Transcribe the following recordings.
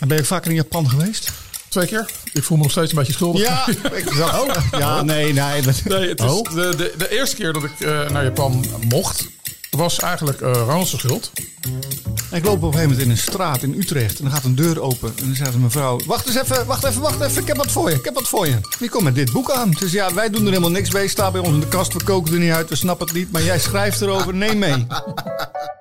En ben je vaker in Japan geweest? Twee keer. Ik voel me nog steeds een beetje schuldig. Ja, ik zag ook. Ja, nee, nee. dat- Nee, het is Oh. de, de, de eerste keer dat ik eh, naar Japan mocht, was eigenlijk Ronald's schuld. Ik loop op een gegeven moment in een straat in Utrecht. En dan gaat een deur open. En dan zegt een mevrouw: Wacht eens even, wacht even, wacht even. Ik heb wat voor je. Ik heb wat voor je. Wie komt met dit boek aan? Dus ja, wij doen er helemaal niks mee. Staat bij ons in de kast. We koken er niet uit. We snappen het niet. Maar jij schrijft erover. Neem mee.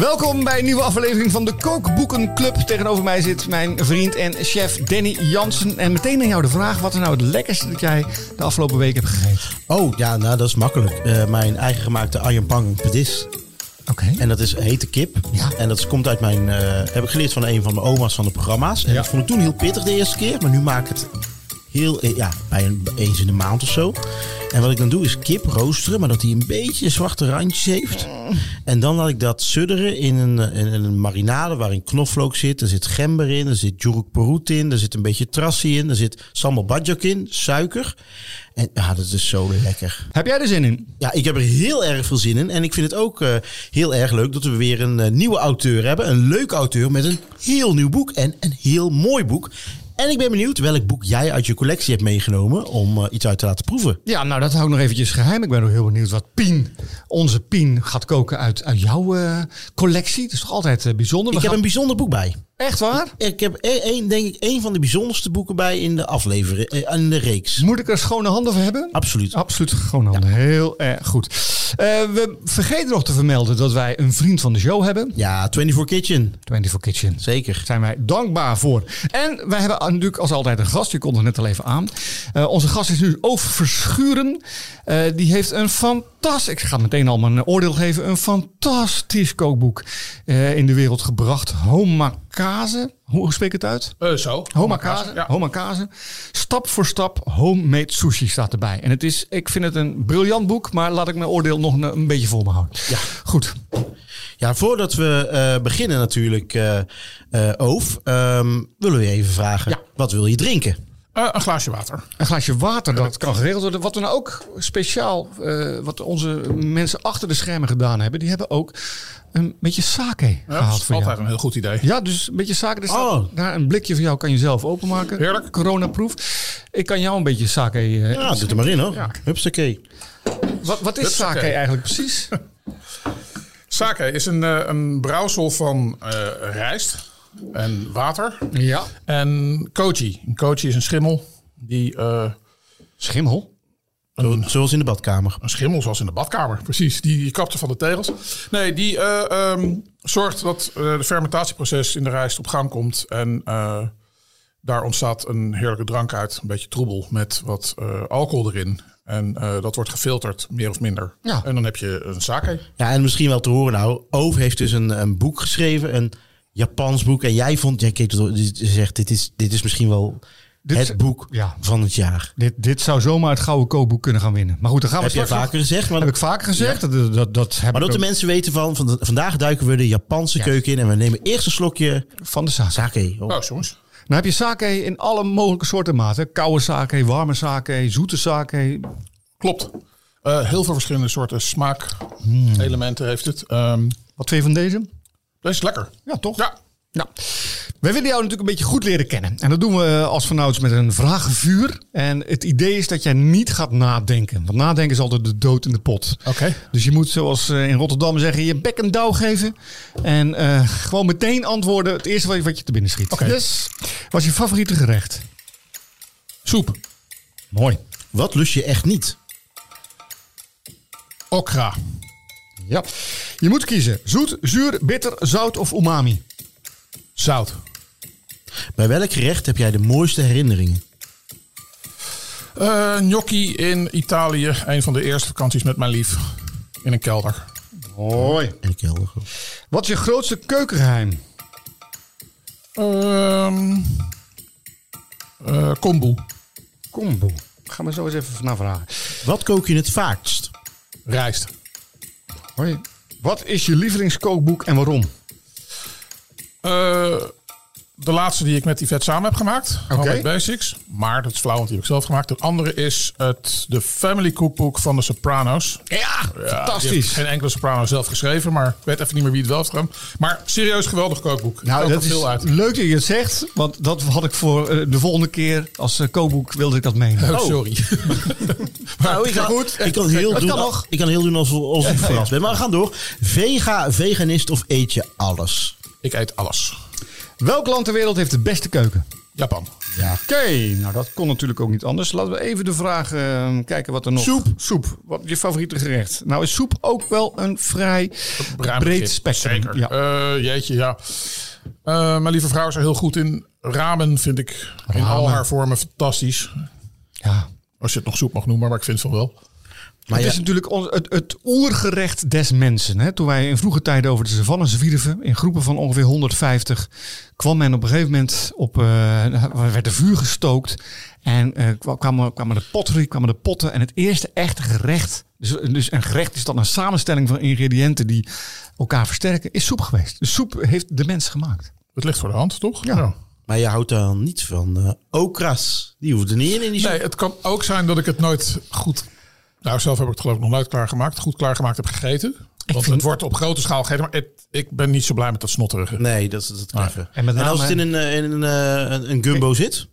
Welkom bij een nieuwe aflevering van de Kookboekenclub. Tegenover mij zit mijn vriend en chef Danny Jansen. En meteen aan jou de vraag: wat is nou het lekkerste dat jij de afgelopen week hebt gegeten? Oh, ja, nou dat is makkelijk. Eh, mijn eigen gemaakte ayam pang pedis. Oké. En dat is hete kip. Ja. En dat komt uit mijn... eh, heb ik geleerd van een van de oma's van de programma's. En Ja. dat vond ik toen heel pittig de eerste keer. Maar nu maak ik het heel... eh, Ja, bij een, eens in de maand of zo. En wat ik dan doe is kip roosteren. Maar dat hij een beetje zwarte randjes heeft. En dan laat ik dat sudderen in een, in een marinade waarin knoflook zit. Er zit gember in. Er zit juruk perut in. Er zit een beetje trassie in. Er zit sambal bajak in. Suiker. En ja, dat is zo lekker. Heb jij er zin in? Ja, ik heb er heel erg veel zin in. En ik vind het ook eh, heel erg leuk dat we weer een eh, nieuwe auteur hebben. Een leuke auteur met een heel nieuw boek. En een heel mooi boek. En ik ben benieuwd welk boek jij uit je collectie hebt meegenomen om eh, iets uit te laten proeven. Ja, nou dat hou ik nog eventjes geheim. Ik ben ook heel benieuwd wat Pien, onze Pien, gaat koken uit, uit jouw eh, collectie. Het is toch altijd eh, bijzonder. We Ik heb een bijzonder boek bij. Echt waar? Ik heb e- een, denk ik een van de bijzonderste boeken bij in de aflevering, eh, in de reeks. Moet ik er schone handen voor hebben? Absoluut. Absoluut gewoon handen. Heel erg goed. Eh, we vergeten nog te vermelden dat wij een vriend van de show hebben. Ja, 24 Kitchen. 24 Kitchen. Zeker. Daar zijn wij dankbaar voor. En wij hebben natuurlijk als altijd een gast. Je komt er net al even aan. Eh, onze gast is nu Oof Verschuren. Eh, die heeft een fantastisch, ik ga meteen al mijn oordeel geven, een fantastisch kookboek eh, in de wereld gebracht. Homakaze. Hoe spreek ik het uit? Eh, zo. Homakaze. Ja. Stap voor stap homemade sushi staat erbij. En het is, ik vind het een briljant boek, maar laat ik mijn oordeel nog een, een beetje voor me houden. Ja. Goed. Ja, voordat we beginnen natuurlijk, Oof, ehm, willen we je even vragen, Ja. wat wil je drinken? Eh, een glaasje water. Een glaasje water, dat kan geregeld worden. Wat we nou ook speciaal, eh, wat onze mensen achter de schermen gedaan hebben, die hebben ook een beetje sake Ja, dat gehaald is voor altijd jou. een heel goed idee. Ja, dus een beetje sake. Staat Oh. daar een blikje voor jou, kan je zelf openmaken. Heerlijk. Coronaproof. Ik kan jou een beetje sake... eh, Ja, doe er maar in hoor. Ja. Hupsakee. wat, wat is Hupsakee. sake eigenlijk precies? Sake is een, een brouwsel van rijst en water. ja. En koji. Een koji is een schimmel. Die, eh, Schimmel? Zo- Zoals in de badkamer. een schimmel zoals in de badkamer, precies. Die, die kapte van de tegels. Nee, die eh, ehm, zorgt dat eh de fermentatieproces in de rijst op gang komt. En eh, daar ontstaat een heerlijke drank uit. Een beetje troebel met wat eh, alcohol erin. En eh, dat wordt gefilterd, meer of minder. Ja. En dan heb je een sake. Ja, en misschien wel te horen nou, Oof heeft dus een, een boek geschreven, een Japans boek. En jij vond, jij keek je zegt, dit is, dit is misschien wel Dit het boek ja. van het jaar. Dit, dit zou zomaar het gouden kookboek kunnen gaan winnen. Maar goed, dan gaan we Heb straks vaker nog- gezegd? Maar, Heb ik vaker gezegd. Dat, dat, dat heb maar ik dat de ook mensen weten van, van vandaag duiken we de Japanse Ja. keuken in en we nemen eerst een slokje van de sake. sake. Oh. Nou, jongens. Dan heb je sake in alle mogelijke soorten maten. Koude sake, warme sake, zoete sake. Klopt. Eh, heel veel verschillende soorten smaakelementen heeft het. Ehm Wat je van deze? Dat is lekker. Ja, toch? Ja, Nou, wij willen jou natuurlijk een beetje goed leren kennen. En dat doen we als vanouds met een vragenvuur. En het idee is dat jij niet gaat nadenken. Want nadenken is altijd de dood in de pot. oké. Dus je moet zoals eh, in Rotterdam zeggen, je bek een douw geven. En eh, gewoon meteen antwoorden. Het eerste wat je, wat je te binnen schiet. Oké. Dus, wat is je favoriete gerecht? Soep. Mooi. Wat lust je echt niet? Okra. Ja. Je moet kiezen. Zoet, zuur, bitter, zout of umami. Zout. Bij welk gerecht heb jij de mooiste herinneringen? Eh gnocchi in Italië. Een van de eerste vakanties met mijn lief. In een kelder. Mooi. En ik helder. Wat is je grootste keukengeheim? Ehm eh, kombu. Kombu. Ga me zo eens even naar vragen. Wat kook je het vaakst? Rijst. Hoi. Wat is je lievelingskookboek en waarom? Eh, de laatste die ik met Yvette samen heb gemaakt. Oké. Homemade Basics. Maar dat is flauw, want die heb ik zelf gemaakt. De andere is het de Family Cookbook van de Sopranos. Ja, fantastisch. geen enkele Soprano zelf geschreven, maar ik weet even niet meer wie het wel heeft gedaan. Maar serieus geweldig kookboek. Nou, dat er is veel uit. leuk dat je het zegt. Want dat had ik voor eh, de volgende keer als eh, kookboek wilde ik dat meenemen. Oh, sorry. Nou, ik, kan, goed. ik kan heel Dat doen, kan nog. Ik kan heel doen als, als ik verrast ben. Maar we gaan door. Vega, veganist of eet je alles? ik eet alles. Welk land ter wereld heeft de beste keuken? Japan. Ja. Oké, nou dat kon natuurlijk ook niet anders. Laten we even de vraag eh, kijken wat er nog... Soep. Soep. Wat je favoriete gerecht? Nou is soep ook wel een vrij Ruim breed spectrum. Zeker. Ja. Eh, jeetje, ja. Eh, mijn lieve vrouw is er heel goed in. Ramen vind ik in al haar vormen fantastisch. ja. Als je het nog soep mag noemen, maar ik vind het wel wel. Maar het ja, is natuurlijk ons- het, het oergerecht des mensen. Hè? Toen wij in vroege tijden over de savanne zwierven, in groepen van ongeveer 150, kwam men op een gegeven moment op, eh, er werd er vuur gestookt. En eh, kwa- kwamen, kwamen de pottery, kwamen de potten. En het eerste echte gerecht, dus, dus een gerecht is dan een samenstelling van ingrediënten die elkaar versterken, is soep geweest. De soep heeft de mens gemaakt. Het ligt voor de hand, toch? Ja. maar je houdt dan niet van eh okras. Die hoeft er niet in in die soep. Nee, het kan ook zijn dat ik het nooit goed... Nou, zelf heb ik het geloof ik nog nooit klaargemaakt. Goed klaargemaakt heb gegeten. Want het wordt op grote schaal gegeten. Maar het- ik ben niet zo blij met dat snotterige. Nee, dat is dat treffen. En met En als het in een, eh, in een, eh, een, een gumbo zit?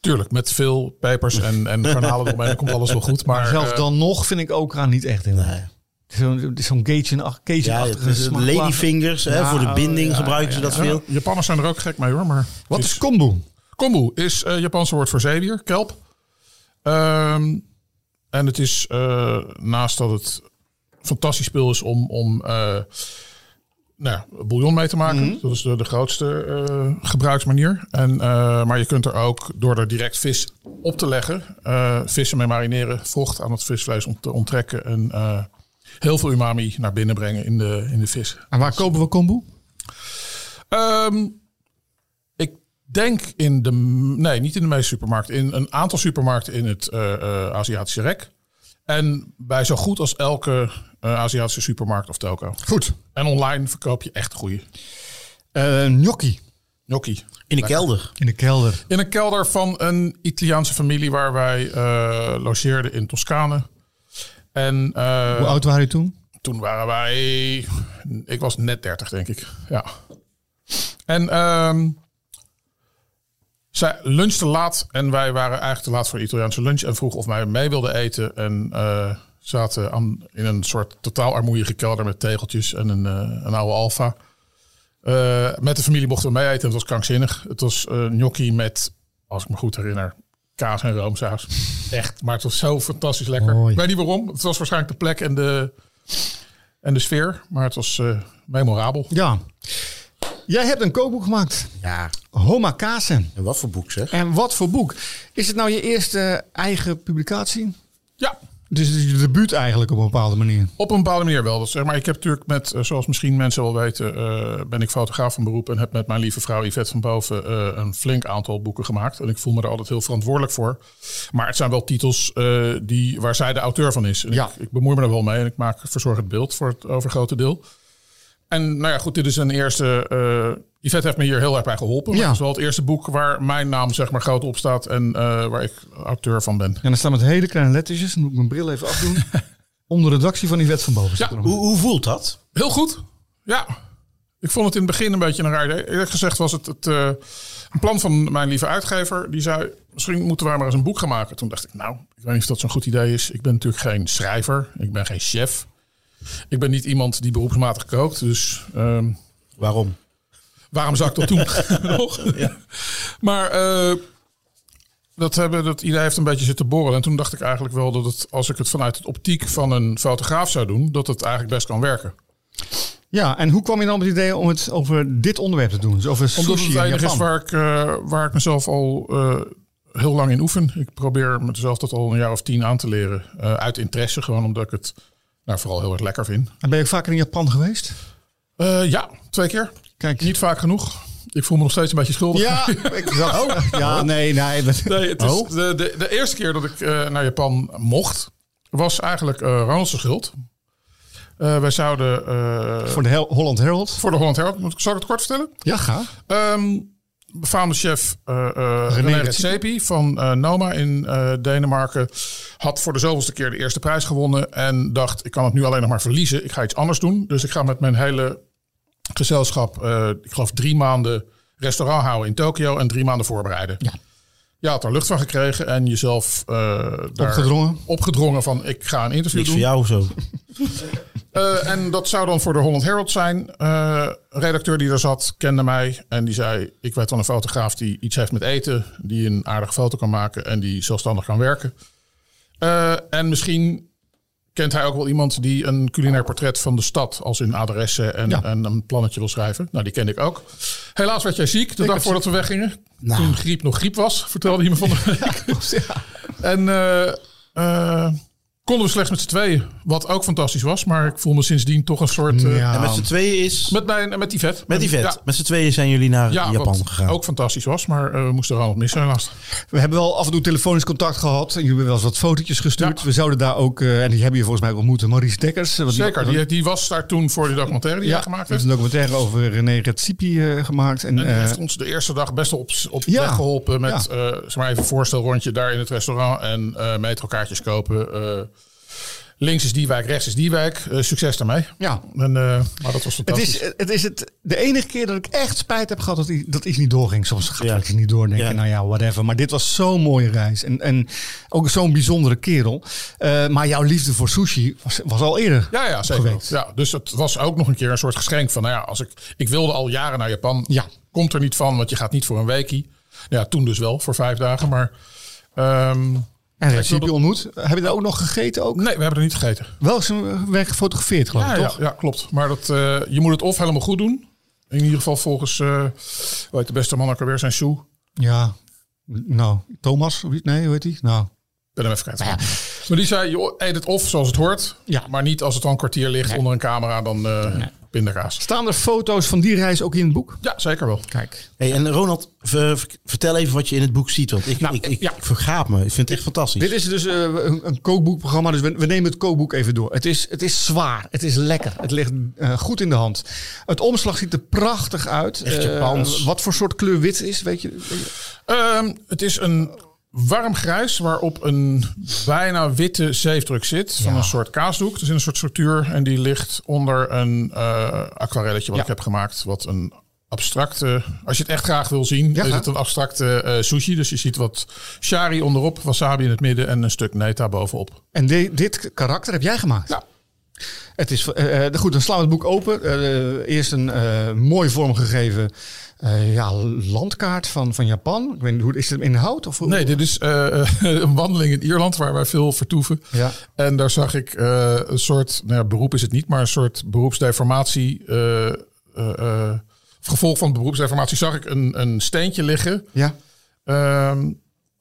Tuurlijk, met veel pepers en, en garnalen eromheen. Dan komt alles wel goed. Maar, Maar zelfs eh, dan nog vind ik ook aan niet echt in. Nee. Zo'n zo'n Cajun- Ja, Cajun-achtige het smaak. ladyfingers. Hè, Ja, voor de binding ja, gebruiken ja, ze dat ja, veel. Japanners zijn er ook gek mee hoor. Maar Wat het is kombu? Kombu is het Japanse woord voor zeewier, kelp. Ehm, en het is eh, naast dat het fantastisch spul is om, om eh, nou, ja, bouillon mee te maken. Dat is de, de grootste eh, gebruiksmanier. En, eh, maar je kunt er ook door er direct vis op te leggen, eh, vissen mee marineren, vocht aan het visvlees ont- te onttrekken en eh, heel veel umami naar binnen brengen in de, in de vis. En waar kopen we kombu? Ehm, denk in de. Nee, niet in de meeste supermarkten. In een aantal supermarkten in het eh, eh, Aziatische rek. En bij zo goed als elke eh, Aziatische supermarkt of toko. Goed. En online verkoop je echt goede Eh gnocchi gnocchi. In de kelder. in de kelder. In een kelder van een Italiaanse familie waar wij eh, logeerden in Toscane. En eh, Hoe oud waren je toen? Toen waren wij. Ik was net 30, denk ik. Ja. En ehm zij lunchte laat. En wij waren eigenlijk te laat voor de Italiaanse lunch. En vroeg of wij mee wilden eten. En eh, zaten aan, in een soort totaal armoeige kelder met tegeltjes en een, eh, een oude Alfa. Eh, met de familie mochten we mee eten. Het was krankzinnig. Het was gnocchi met, als ik me goed herinner, kaas en roomsaus. Echt. Maar het was zo fantastisch lekker. Mooi. Ik weet niet waarom. Het was waarschijnlijk de plek en de, en de sfeer. Maar het was memorabel. Ja. Jij hebt een kookboek gemaakt. Ja, Homakase. en wat voor boek zeg. En wat voor boek? Is het nou je eerste eigen publicatie? Ja, Dus het is je debuut eigenlijk op een bepaalde manier. op een bepaalde manier wel. Dat zeg maar, ik heb natuurlijk met, eh, zoals misschien mensen wel weten, eh, ben ik fotograaf van beroep. En heb met mijn lieve vrouw Yvette van Boven eh, een flink aantal boeken gemaakt. En ik voel me er altijd heel verantwoordelijk voor. Maar het zijn wel titels eh, die, waar zij de auteur van is. En Ja. ik, ik bemoei me er wel mee en ik maak, verzorg het beeld voor het overgrote deel. En nou ja, goed, dit is een eerste. eh Yvette heeft me hier heel erg bij geholpen. Ja. Het is wel het eerste boek waar mijn naam zeg maar groot op staat en eh, waar ik auteur van ben. En dan staan met hele kleine lettertjes. Dan moet ik mijn bril even afdoen. Onder de redactie van Yvette van Boven. Ja. Hoe, hoe voelt dat? Heel goed. Ja. Ik vond het in het begin een beetje een raar idee. Eerlijk gezegd was het, het eh, een plan van mijn lieve uitgever. Die zei, misschien moeten wij maar eens een boek gaan maken. Toen dacht ik, nou, ik weet niet of dat zo'n goed idee is. Ik ben natuurlijk geen schrijver. Ik ben geen chef. Ik ben niet iemand die beroepsmatig kookt. Dus ehm, Waarom? waarom zou ik dat doen? Nog? Maar eh, dat, hebben, dat idee heeft een beetje zitten borrelen. En toen dacht ik eigenlijk wel dat het, als ik het vanuit het optiek van een fotograaf zou doen, dat het eigenlijk best kan werken. Ja, en hoe kwam je dan op het idee om het over dit onderwerp te doen? Dus over Omdat sushi het in enige is waar ik, eh, waar ik mezelf al eh, heel lang in oefen. Ik probeer mezelf dat al een jaar of tien aan te leren. uit interesse, gewoon omdat ik het nou, vooral heel erg lekker vind. En ben je ook vaker in Japan geweest? Eh, ja, twee keer. Kijk. Niet vaak genoeg. Ik voel me nog steeds een beetje schuldig. Ja, ik oh. ja, nee, nee. Nee, het is Oh. de, de, de eerste keer dat ik eh, naar Japan mocht, was eigenlijk eh Ronald's schuld. Wij zouden Voor de Hel- Holland Herald. voor de Holland Herald, moet ik, zal ik het kort vertellen? Ja, ga. Ehm, befaamde chef uh, uh, René René Redzepi. Van eh, Noma in eh, Denemarken had voor de zoveelste keer de eerste prijs gewonnen en dacht ik kan het nu alleen nog maar verliezen. Ik ga iets anders doen. Dus ik ga met mijn hele gezelschap, eh, ik geloof drie maanden restaurant houden in Tokio en drie maanden voorbereiden. Ja. Je had er lucht van gekregen en jezelf eh, Opgedrongen. opgedrongen van ik ga een interview Niks doen. voor jou zo. Eh, en dat zou dan voor de Holland Herald zijn. Eh, redacteur die daar zat kende mij en die zei: Ik weet wel een fotograaf die iets heeft met eten, die een aardige foto kan maken en die zelfstandig kan werken. En misschien kent hij ook wel iemand die een culinair portret van de stad, als in adressen en, Ja. en een plannetje wil schrijven. Nou, die kende ik ook. Helaas werd jij ziek de dag voordat we weggingen. Nou. Toen griep nog griep was, vertelde hij me van de week. En eh, konden we slechts met z'n tweeën. Wat ook fantastisch was. Maar ik voel me sindsdien toch een soort... eh, Ja. En met z'n tweeën is... Met, mijn, met die vet. Met die vet. Ja, Met z'n tweeën zijn jullie naar ja Japan wat gegaan. ook fantastisch was. Maar eh, we moesten er al wat missen helaas. We hebben wel af en toe telefonisch contact gehad. En jullie hebben wel eens wat fotootjes gestuurd. Ja. We zouden daar ook, eh, en die hebben je volgens mij ook ontmoet, Maurice Dekkers. Want Zeker. Die, die was daar toen voor die documentaire die ja, hij gemaakt heeft heeft. een documentaire over René Redzepi eh, gemaakt. En, En die eh, heeft ons de eerste dag best wel op, op Ja. weg geholpen. Met Ja. eh, zeg maar even een voorstelrondje daar in het restaurant. En eh metrokaartjes kopen. Links is die wijk, rechts is die wijk. Eh, succes daarmee. ja, En, eh, maar dat was Het fantastisch. is, het is het, de enige keer dat ik echt spijt heb gehad dat, die, dat iets niet doorging. Soms gaat Ja. het niet door en denk Ja. nou ja, whatever. Maar dit was zo'n mooie reis. En, en ook zo'n bijzondere kerel. Eh, maar jouw liefde voor sushi was, was al eerder. Ja, ja, zeker. geweest. Ja, dus het was ook nog een keer een soort geschenk van, nou ja, als ik, ik wilde al jaren naar Japan. Ja. Komt er niet van, want je gaat niet voor een weekie. Ja, toen dus wel, voor vijf dagen. Maar ehm, En Redzepi wilde- ontmoet. Heb je daar ook nog gegeten? Ook? nee, we hebben er niet gegeten. Wel zijn werk gefotografeerd geloof Ja, ik, ja, toch? ja, klopt. Maar dat, eh, je moet het of helemaal goed doen. In ieder geval volgens, heet de beste man ook alweer, zijn shoe. Ja. Nou, Thomas? Nee, hoe heet die? Nou, Ik ben hem even kwijt. Maar die zei, je eet het of zoals het hoort. Ja. Maar niet als het al een kwartier ligt onder een camera, dan eh pindakaas. staan er foto's van die reis ook in het boek? Ja, zeker wel. Kijk. Hey, en Ronald, ver- ver- vertel even wat je in het boek ziet. Want ik, Nou, ik, ik, ja. ik vergaap me. Ik vind het echt fantastisch. Dit is dus eh, een, een kookboekprogramma, dus we, we nemen het kookboek even door. Het is, het is zwaar, het is lekker, het ligt eh, goed in de hand. Het omslag ziet er prachtig uit. Echt Eh, wat voor soort kleur wit is, weet je? weet je? Ehm, het is een warm grijs waarop een bijna witte zeefdruk zit. Van Ja. een soort kaasdoek. Dus in een soort structuur. En die ligt onder een eh aquarelletje wat Ja. ik heb gemaakt. Wat een abstracte... Als je het echt graag wil zien, Ja, is het een abstracte eh, sushi. Dus je ziet wat shari onderop, wasabi in het midden en een stuk neta bovenop. En de- dit karakter heb jij gemaakt? Ja. Het is, eh, eh, goed, dan slaan we het boek open. Eh, eerst een mooi vormgegeven ja, landkaart van, van Japan. Ik weet niet, hoe is het in hout? Of hoe? Nee, dit is een wandeling in Ierland waar wij veel vertoeven. Ja. En daar zag ik een soort, nou ja, beroep is het niet, maar een soort beroepsdeformatie. gevolg van beroepsdeformatie zag ik een, een steentje liggen. Ja. ehm,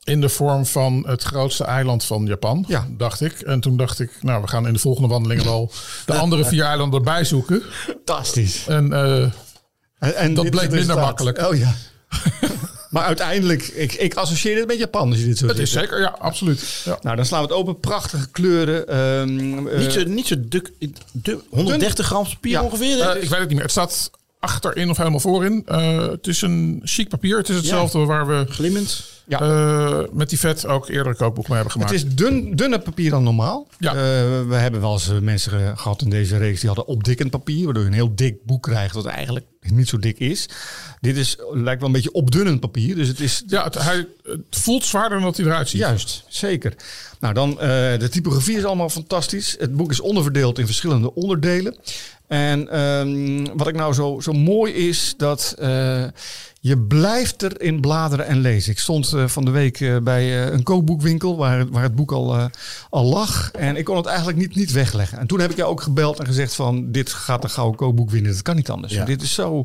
in de vorm van het grootste eiland van Japan, Ja. dacht ik. En toen dacht ik, nou, we gaan in de volgende wandelingen wel de andere vier eilanden erbij zoeken. Fantastisch. En eh, En, en Dat dit bleek minder makkelijk. Oh ja. maar uiteindelijk, ik, ik associeer het met Japan als je dit zo het is zeker, ja, absoluut. Ja. Nou, dan slaan we het open. Prachtige kleuren. ehm, eh, niet zo, niet zo duk, du- 130 gram papier Ja. ongeveer. Eh, ik weet het niet meer. Het staat achterin of helemaal voorin. Eh, het is een chic papier. Het is hetzelfde waar we Glimmend. Ja. eh, met die vet ook eerder een kookboek mee hebben gemaakt. Het is dun, dunner papier dan normaal. Ja. Eh, we hebben wel eens mensen ge- gehad in deze reeks die hadden opdikkend papier, waardoor je een heel dik boek krijgt dat eigenlijk niet zo dik is. Dit is, lijkt wel een beetje opdunnend papier, dus het is Ja, het, hij, het voelt zwaarder dan dat hij eruit ziet. Juist, zeker. Nou, dan eh, de typografie is allemaal fantastisch. Het boek is onderverdeeld in verschillende onderdelen. En ehm, wat ik nou zo, zo mooi is, dat eh, je blijft erin bladeren en lezen. Ik stond eh, van de week eh, bij een kookboekwinkel waar, het- waar het boek al, al lag. En ik kon het eigenlijk niet, niet wegleggen. En toen heb ik jou ook gebeld en gezegd van, dit gaat een gouden kookboek winnen. Dat kan niet anders. Ja. Dit is zo...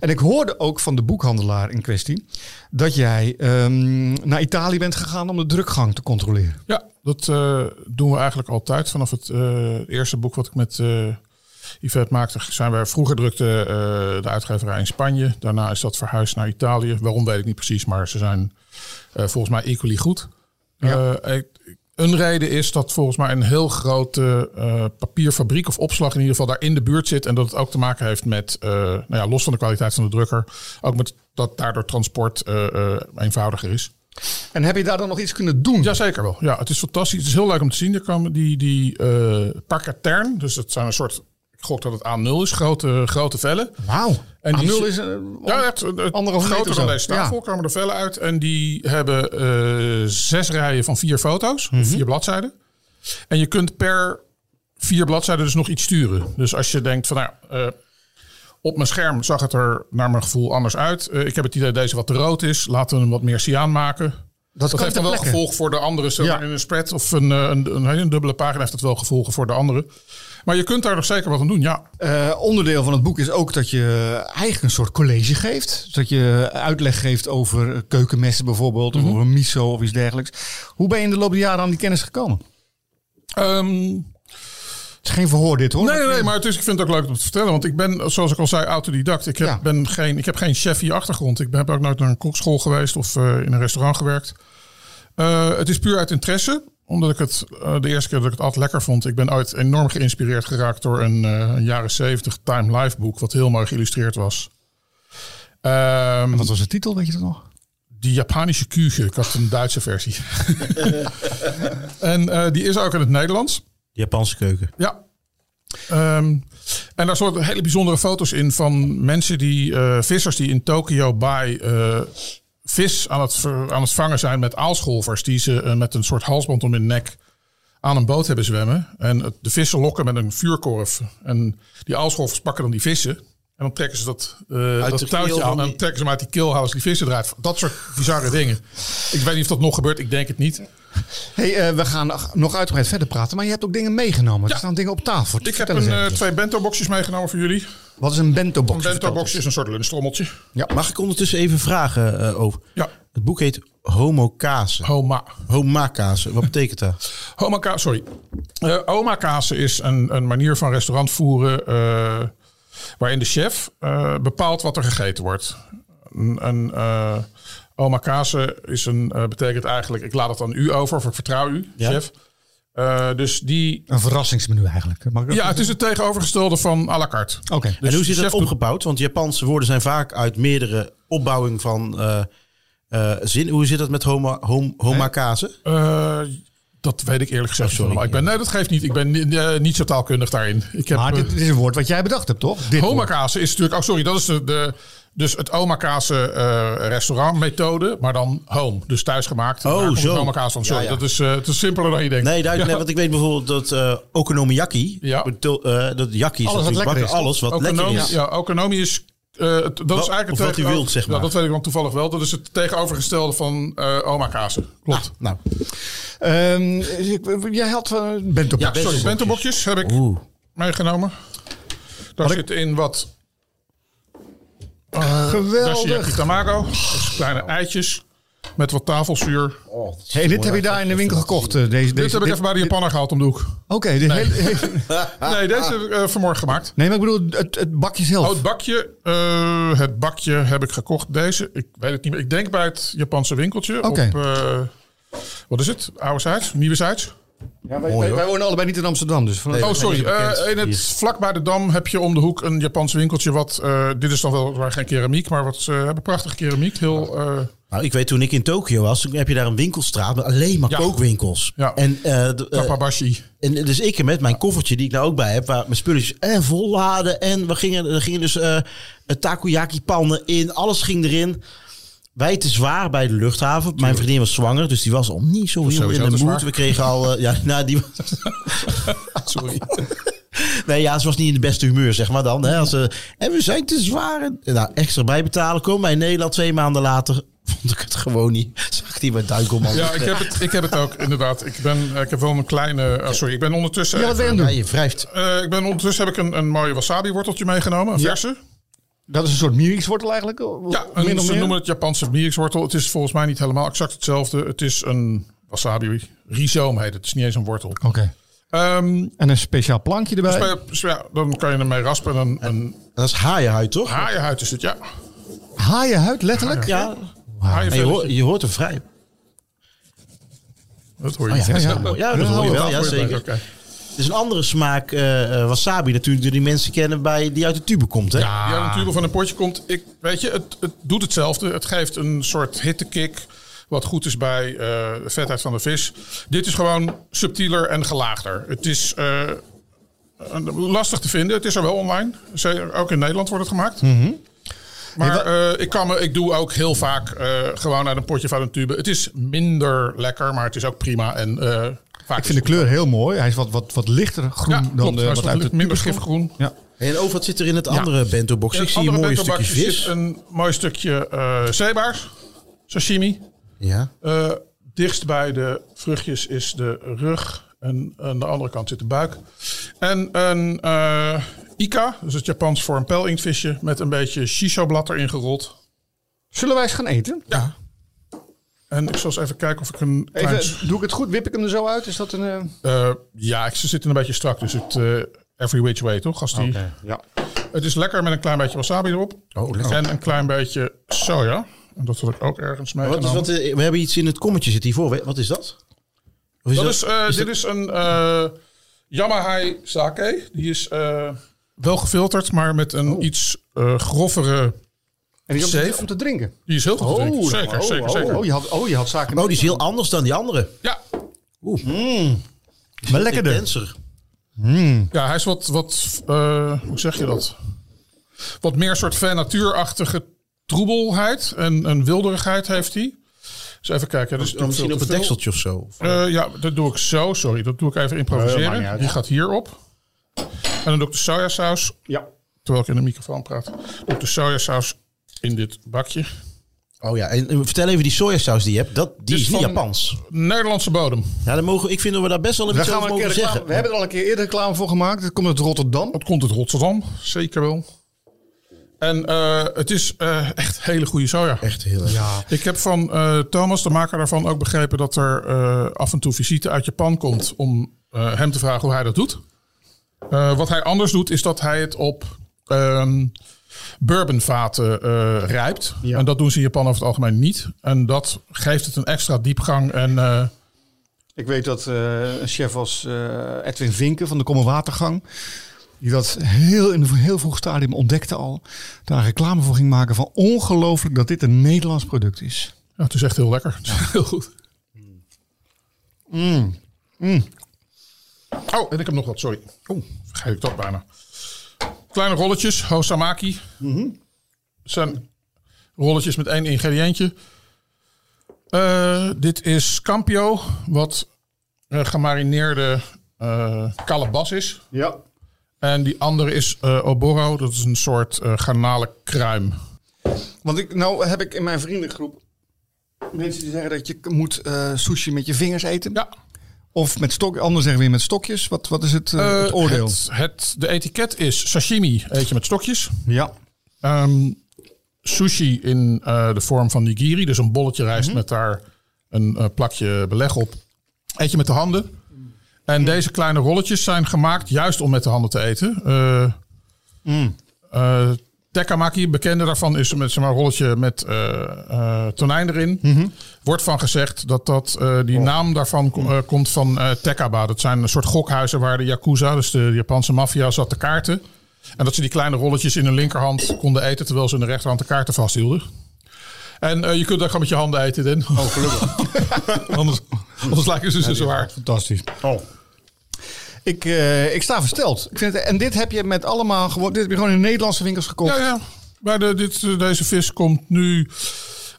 En ik hoorde ook van de boekhandelaar in kwestie dat jij ehm, naar Italië bent gegaan om de drukgang te controleren. Ja, dat doen we eigenlijk altijd. Vanaf het eerste boek wat ik met Yvette maakte, zijn wij vroeger drukte eh, de uitgeverij in Spanje. Daarna is dat verhuisd naar Italië. Waarom weet ik niet precies, maar ze zijn eh, volgens mij equally goed. Ja. Eh, ik- een reden is dat volgens mij een heel grote papierfabriek of opslag in ieder geval daar in de buurt zit. En dat het ook te maken heeft met, nou ja, los van de kwaliteit van de drukker, ook met dat daardoor transport eenvoudiger is. En heb je daar dan nog iets kunnen doen? Jazeker wel. Ja, het is fantastisch. Het is heel leuk om te zien. Er komen die, die parkatern. Dus dat zijn een soort, ik gok dat het A0 is, grote, grote vellen. Wauw. En die A0 zi- is eh, Ja. Het meter groter dan deze tafel Ja. komen er vellen uit. En die hebben eh, zes rijen van vier foto's. Mhm. Vier bladzijden. En je kunt per vier bladzijden dus nog iets sturen. Dus als je denkt van nou, eh, op mijn scherm zag het er naar mijn gevoel anders uit. Ik heb het idee dat deze wat te rood is. Laten we hem wat meer cyaan maken. Dat, heeft dan wel plekke. gevolg voor de andere. Ja. in een spread of een, een, een, een dubbele pagina heeft het wel gevolgen voor de andere. Maar je kunt daar nog zeker wat aan doen, ja. Eh, onderdeel van het boek is ook dat je eigenlijk een soort college geeft. Dat je uitleg geeft over keukenmessen bijvoorbeeld. Mhm. Of over miso of iets dergelijks. Hoe ben je in de loop der jaren aan die kennis gekomen? Ehm, Het is geen verhoor dit hoor. Nee, nee, nee, maar het is, ik vind het ook leuk om te vertellen. Want ik ben, zoals ik al zei, autodidact. Ik heb, Ja. ben geen, ik heb geen chefie achtergrond. Ik ben, heb ook nooit naar een kokschool geweest of eh, in een restaurant gewerkt. Eh, het is puur uit interesse. Omdat ik het eh, de eerste keer dat ik het altijd lekker vond. Ik ben ooit enorm geïnspireerd geraakt door een, eh, een jaren 70 Time Life boek. Wat heel mooi geïllustreerd was. Ehm, Wat was de titel, weet je dat nog? die Japanische Küche. Ik had een Duitse versie. en eh, die is ook in het Nederlands. Japanse keuken. Ja. Ehm, en daar soort hele bijzondere foto's in van mensen die, eh, vissers die in Tokio bij eh, vis aan het, ver- aan het vangen zijn met aalscholvers. Die ze eh, met een soort halsband om hun nek aan een boot hebben zwemmen. En de vissen lokken met een vuurkorf. En die aalscholvers pakken dan die vissen. En dan trekken ze dat, de dat touwtje aan. En dan trekken ze hem uit die keel, halen ze die vissen eruit. Dat soort bizarre dingen. Ik weet niet of dat nog gebeurt. Ik denk het niet. Hey, eh, we gaan nog- uitgebreid verder praten. Maar je hebt ook dingen meegenomen. Er staan dingen op tafel. Ik heb een, twee bento-boxjes meegenomen voor jullie. Wat is een bento box? Een bento-boxje is een soort lunchtrommeltje. Mag ik ondertussen even vragen eh, over? Ja, Het boek heet Homokase. Homa. Homakase. Wat betekent dat? Homakaas, sorry. Eh Omakase is een, een manier van restaurant voeren eh, waarin de chef bepaalt wat er gegeten wordt. Een, een omakase is een, betekent eigenlijk, ik laat het aan u over of ik vertrouw u, Ja. chef. Eh, dus die, Een verrassingsmenu eigenlijk. Mag ik dat ja, het is het tegenovergestelde van à la carte. Oké. Dus en hoe zit dat opgebouwd? Want Japanse woorden zijn vaak uit meerdere opbouwing van eh, eh, zin. Hoe zit dat met homa, hom, homakase? Eh, dat weet ik eerlijk gezegd Oh, sorry. Ik ben, nee, dat geeft niet. Ik ben ni- niet zo taalkundig daarin. Ik heb, Maar dit is een woord wat jij bedacht hebt, toch? Dit woord. Is natuurlijk... Oh, sorry. Dat is de, de, dus het omakase eh restaurantmethode. Maar dan home. Dus thuisgemaakt. Oh, zo. Homakase van. Sorry. Ja, ja. Dat is, eh, het is simpeler dan je denkt. Nee, duidelijk. Ja. nee, want ik weet bijvoorbeeld dat eh okonomiyaki, Ja. dat yaki is Alles wat lekker is, alles wat lekker Okonomie, is. ja, okonomie is... dat is eigenlijk het wat u wilt, zeg maar. Dat weet ik dan toevallig wel. Dat is het tegenovergestelde van omakase. Klopt. Nou, Ehm, jij had uh, bento box. Ja, Sorry, bentobokjes heb ik oeh. meegenomen. Daar Had ik- zit in wat... Daar zie je Geweldig. tamago. Is kleine eitjes. Met wat tafelzuur. Hey, dit heb je daar in de winkel gekocht. eh, Deze, deze, Dit heb ik even bij de Japaner gehaald om de hoek. Oké, de hele- Nee, deze heb ik eh, vanmorgen gemaakt. nee, maar ik bedoel het, het bakje zelf. Oh, het bakje. eh, het bakje heb ik gekocht. Deze. Ik weet het niet meer. Ik denk bij het Japanse winkeltje. Oké. Op, eh, wat is het? Oude Zijds? Nieuwe? Ja, wij, wij, wij wonen allebei niet in Amsterdam. Dus van, Nee. Oh, sorry. Eh, in het vlak bij de Dam heb je om de hoek een Japans winkeltje. Wat, eh, dit is dan wel waar geen keramiek, maar wat ze hebben prachtige keramiek. Heel, eh, Nou, ik weet toen ik in Tokio was, toen heb je daar een winkelstraat met alleen maar Ja. kookwinkels. Ja. En, eh, de- eh, Kapabashi. en dus ik met mijn koffertje die ik nou ook bij heb, waar mijn spulletjes en volladen en we gingen, er gingen dus eh takoyaki pannen in, alles ging erin. Wij te zwaar bij de luchthaven. Mijn vriendin was zwanger, dus die was al niet zo heel in de moed. We kregen al, eh, ja, nou die Sorry. Nee, ja, ze was niet in de beste humeur, zeg maar dan. Hè, als, ze en we zijn te zwaar. En, nou, extra bijbetalen. Kom bij Nederland twee maanden later. Vond ik het gewoon niet. Zag die bij Duikelman. Ja, ik heb, het, ik heb het ook inderdaad. Ik, ben, ik heb wel een kleine... sorry, ik ben ondertussen... ja, wat ben je doen? je wrijft. Eh, ik ben ondertussen heb ik een, een mooie wasabi worteltje meegenomen, een Ja. verse. Dat is een soort mierikswortel eigenlijk? Ja, Min een, ze meer? noemen het Japanse mierikswortel. Het is volgens mij niet helemaal exact hetzelfde. Het is een wasabi rhizoom heet het. Het is niet eens een wortel. Oké. Ehm, En een speciaal plankje erbij? spe- ja, dan kan je ermee raspen. Een, een Dat is haaienhuid, toch? haaienhuid is het, ja. Haaienhuid, letterlijk? Ja. Je, hoort, je hoort hem vrij. Dat hoor je Oh ja, ja, ja. Ja, dat hoor je wel, ja, zeker. oké. Is een andere smaak eh, eh, wasabi natuurlijk die die mensen kennen bij, die uit de tube komt. Hè? Die uit een tube van een potje komt. Ik, weet je, het, het doet hetzelfde. Het geeft een soort hittekick. Wat goed is bij eh, de vetheid van de vis. Dit is gewoon subtieler en gelaagder. Het is eh, een- lastig te vinden. Het is er wel online. Ook in Nederland wordt het gemaakt. Maar eh, ik, kan me, ik doe ook heel vaak eh, gewoon uit een potje van een tube. Het is minder lekker, maar het is ook prima. En, eh, vaak Ik vind de kleur heel mooi. Hij is wat, wat, wat lichter groen ja, dan klopt. de, is wat wat uit de minder schifgroen. Ja. En over wat zit er in het andere bento box? Ik het zie een andere mooi stukje vis. zit een mooi stukje eh zeebaars. Sashimi. Ja. Eh, dichtst bij de vruchtjes is de rug. En aan de andere kant zit de buik. En een eh Ika, dus het Japans voor een pijlinktvisje. Met een beetje shiso-blad erin gerold. Zullen wij eens gaan eten? Ja. En ik zal eens even kijken of ik een klein... Even, doe ik het goed? Wip ik hem er zo uit? Is dat een... eh, Eh, ja, ik, ze zitten een beetje strak. Dus het eh, every which way, toch? Als die, Ja. Het is lekker met een klein beetje wasabi erop. Oh, lekker. En een klein beetje soja. En dat had ik ook ergens mee Wat is, wat, we hebben iets in het kommetje zit hiervoor. Wat is dat? Is Dat is, eh, dit is een eh Yamahai sake. Die is eh, wel gefilterd, maar met een iets eh grovere... En die om te, Safe. om te drinken? Die is heel goed te drinken. Zeker, oh, zeker, oh, zeker. Oh, je had, oh, je had zaken... Oh, die is heel anders dan die andere. Ja, maar lekkerder. Intenser. ja, hij is wat, wat eh, hoe zeg je dat? Wat meer soort van natuurachtige troebelheid en een wilderigheid heeft hij. Dus even kijken. Dat is Dan misschien op veel. dekseltje of zo. Eh, ja, dat doe ik zo. Sorry, dat doe ik even Eh, improviseren. uit. Die gaat hierop. En dan doe ik de sojasaus. Ja. Terwijl ik in de microfoon praat. Doe ik de sojasaus in dit bakje. Oh ja, en eh, vertel even die sojasaus die je hebt. Dat, die Is niet van- Japans. Nederlandse bodem. Ja, dan mogen, ik vind dat we daar best wel We, iets gaan over een mogen reclame, zeggen. we hebben er al een keer eerder reclame voor gemaakt. Het komt uit Rotterdam. Dat komt uit Rotterdam. Zeker wel. En eh, het is eh, echt hele goede soja. Echt heel erg. Ja. Ik heb van eh, Thomas, de maker daarvan, ook begrepen dat er eh, af en toe visite uit Japan komt om eh, hem te vragen hoe hij dat doet. Eh, wat hij anders doet, is dat hij het op ehm bourbonvaten eh rijpt. Ja. En dat doen ze in Japan over het algemeen niet. En dat geeft het een extra diepgang. En eh, Ik weet dat eh, een chef eh, Edwin Vinken van de Komme Watergang. Die dat heel in een heel vroeg stadium ontdekte al. Daar reclame voor ging maken van ongelooflijk dat dit een Nederlands product is. ja, het is echt heel lekker. Heel goed. Oh, en ik heb nog wat, sorry. Oh, vergeet ik dat bijna. Kleine rolletjes, hosamaki. Het zijn rolletjes met één ingrediëntje. Eh, dit is Campio, wat eh, gemarineerde eh kalebas is. Ja. En die andere is eh oboro, dat is een soort eh garnalenkruim. Want ik, nou heb ik in mijn vriendengroep mensen die zeggen dat je moet eh, sushi met je vingers eten. Ja, Of met stok, anderen zeggen weer met stokjes. Wat, wat is het, eh, eh, het oordeel? Het, het- de etiket is sashimi, eet je met stokjes. Ja. Ehm, sushi in eh, de vorm van nigiri. Dus een bolletje rijst met daar een plakje beleg op. Eet je met de handen. En deze kleine rolletjes zijn gemaakt juist om met de handen te eten. Eh, Tekamaki, bekende daarvan, is met zeg maar, een rolletje met eh, eh, tonijn erin. Wordt van gezegd dat, dat eh, die naam daarvan ko- komt van eh Tekaba. Dat zijn een soort gokhuizen waar de Yakuza, dus de Japanse maffia, zat te kaarten. En dat ze die kleine rolletjes in hun linkerhand konden eten, terwijl ze in de rechterhand de kaarten vasthielden. En eh, je kunt daar gewoon met je handen eten, Den. Oh, gelukkig. anders, anders lijken ze zo zwaar. Fantastisch. Oh. Ik, eh, ik sta versteld. Ik vind het, en dit heb je met allemaal gewoon. Dit heb je gewoon in Nederlandse winkels gekocht. Ja, ja. Bij de, dit, eh, deze vis komt nu.